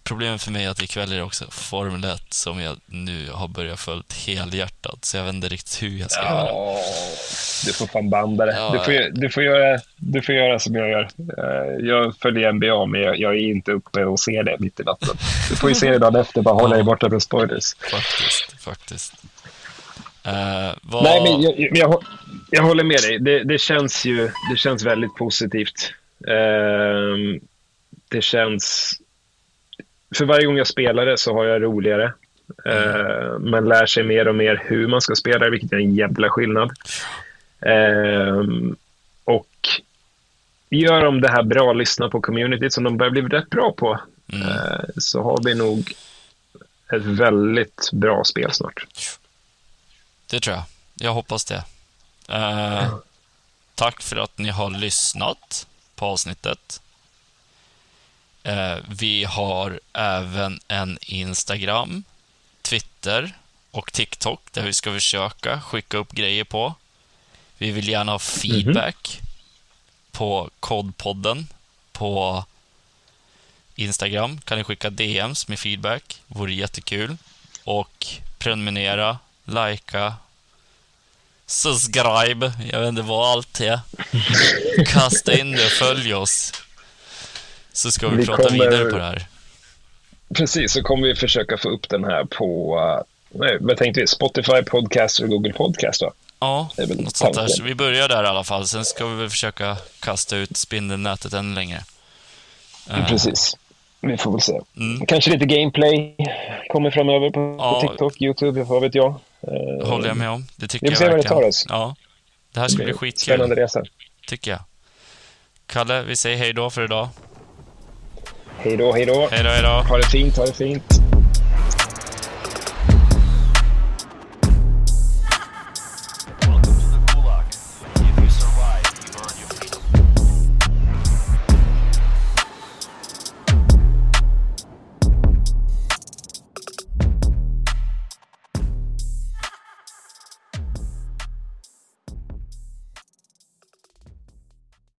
Speaker 2: Problemet för mig är att ikväll är det också Formel 1 som jag nu har börjat följt helhjärtat. Så jag vet inte riktigt hur jag ska ja, göra.
Speaker 1: Du får fan banda det. Ja, du, får, du, får göra, du får göra som jag gör. Eh, jag följer NBA, men jag, jag är inte uppe och ser det mitt i natten. Du får ju se det dagen efter, bara hålla dig borta från spoilers.
Speaker 2: Faktiskt, faktiskt. Uh, vad...
Speaker 1: Nej, men jag, jag, jag, håller med dig. Det, det, känns ju det känns väldigt positivt. Uh, det känns... För varje gång jag spelar det så har jag roligare. Mm. man lär sig mer och mer hur man ska spela, vilket är en jävla skillnad. Uh, och gör de det här bra, lyssna på communityt som de börjar bli rätt bra på, mm. uh, så har vi nog ett väldigt bra spel snart.
Speaker 2: Det tror jag. Jag hoppas det. Uh, tack för att ni har lyssnat på avsnittet. Eh, vi har även en Instagram, Twitter och TikTok där vi ska försöka skicka upp grejer på. Vi vill gärna ha feedback mm -hmm. på kodpodden på Instagram. Kan ni skicka DMs med feedback? Vore jättekul. Och prenumerera, likea, subscribe. Jag vet inte vad allt är. Kasta in det och följ oss så ska vi, vi prata kommer, vidare på det här.
Speaker 1: Precis, så kommer vi försöka få upp den här på, uh, vad tänkte vi, Spotify Podcast och Google Podcast va?
Speaker 2: Ja, något sånt där. Så vi börjar där i alla fall. Sen ska vi väl försöka kasta ut spindelnätet ännu längre.
Speaker 1: Uh, Precis. Vi får väl se. Mm. Kanske lite gameplay kommer framöver på, ja, på TikTok, YouTube, vad vet jag.
Speaker 2: Uh, håller jag med om. Det tycker. Vi får se vad det tar oss. Ja. Det här ska bli skitkul.
Speaker 1: Spännande resa.
Speaker 2: Tycker jag. Kalle, vi säger hej då för idag.
Speaker 1: Hej då, hej då.
Speaker 2: Hej då, hej då.
Speaker 1: Ha det fint, ha det fint.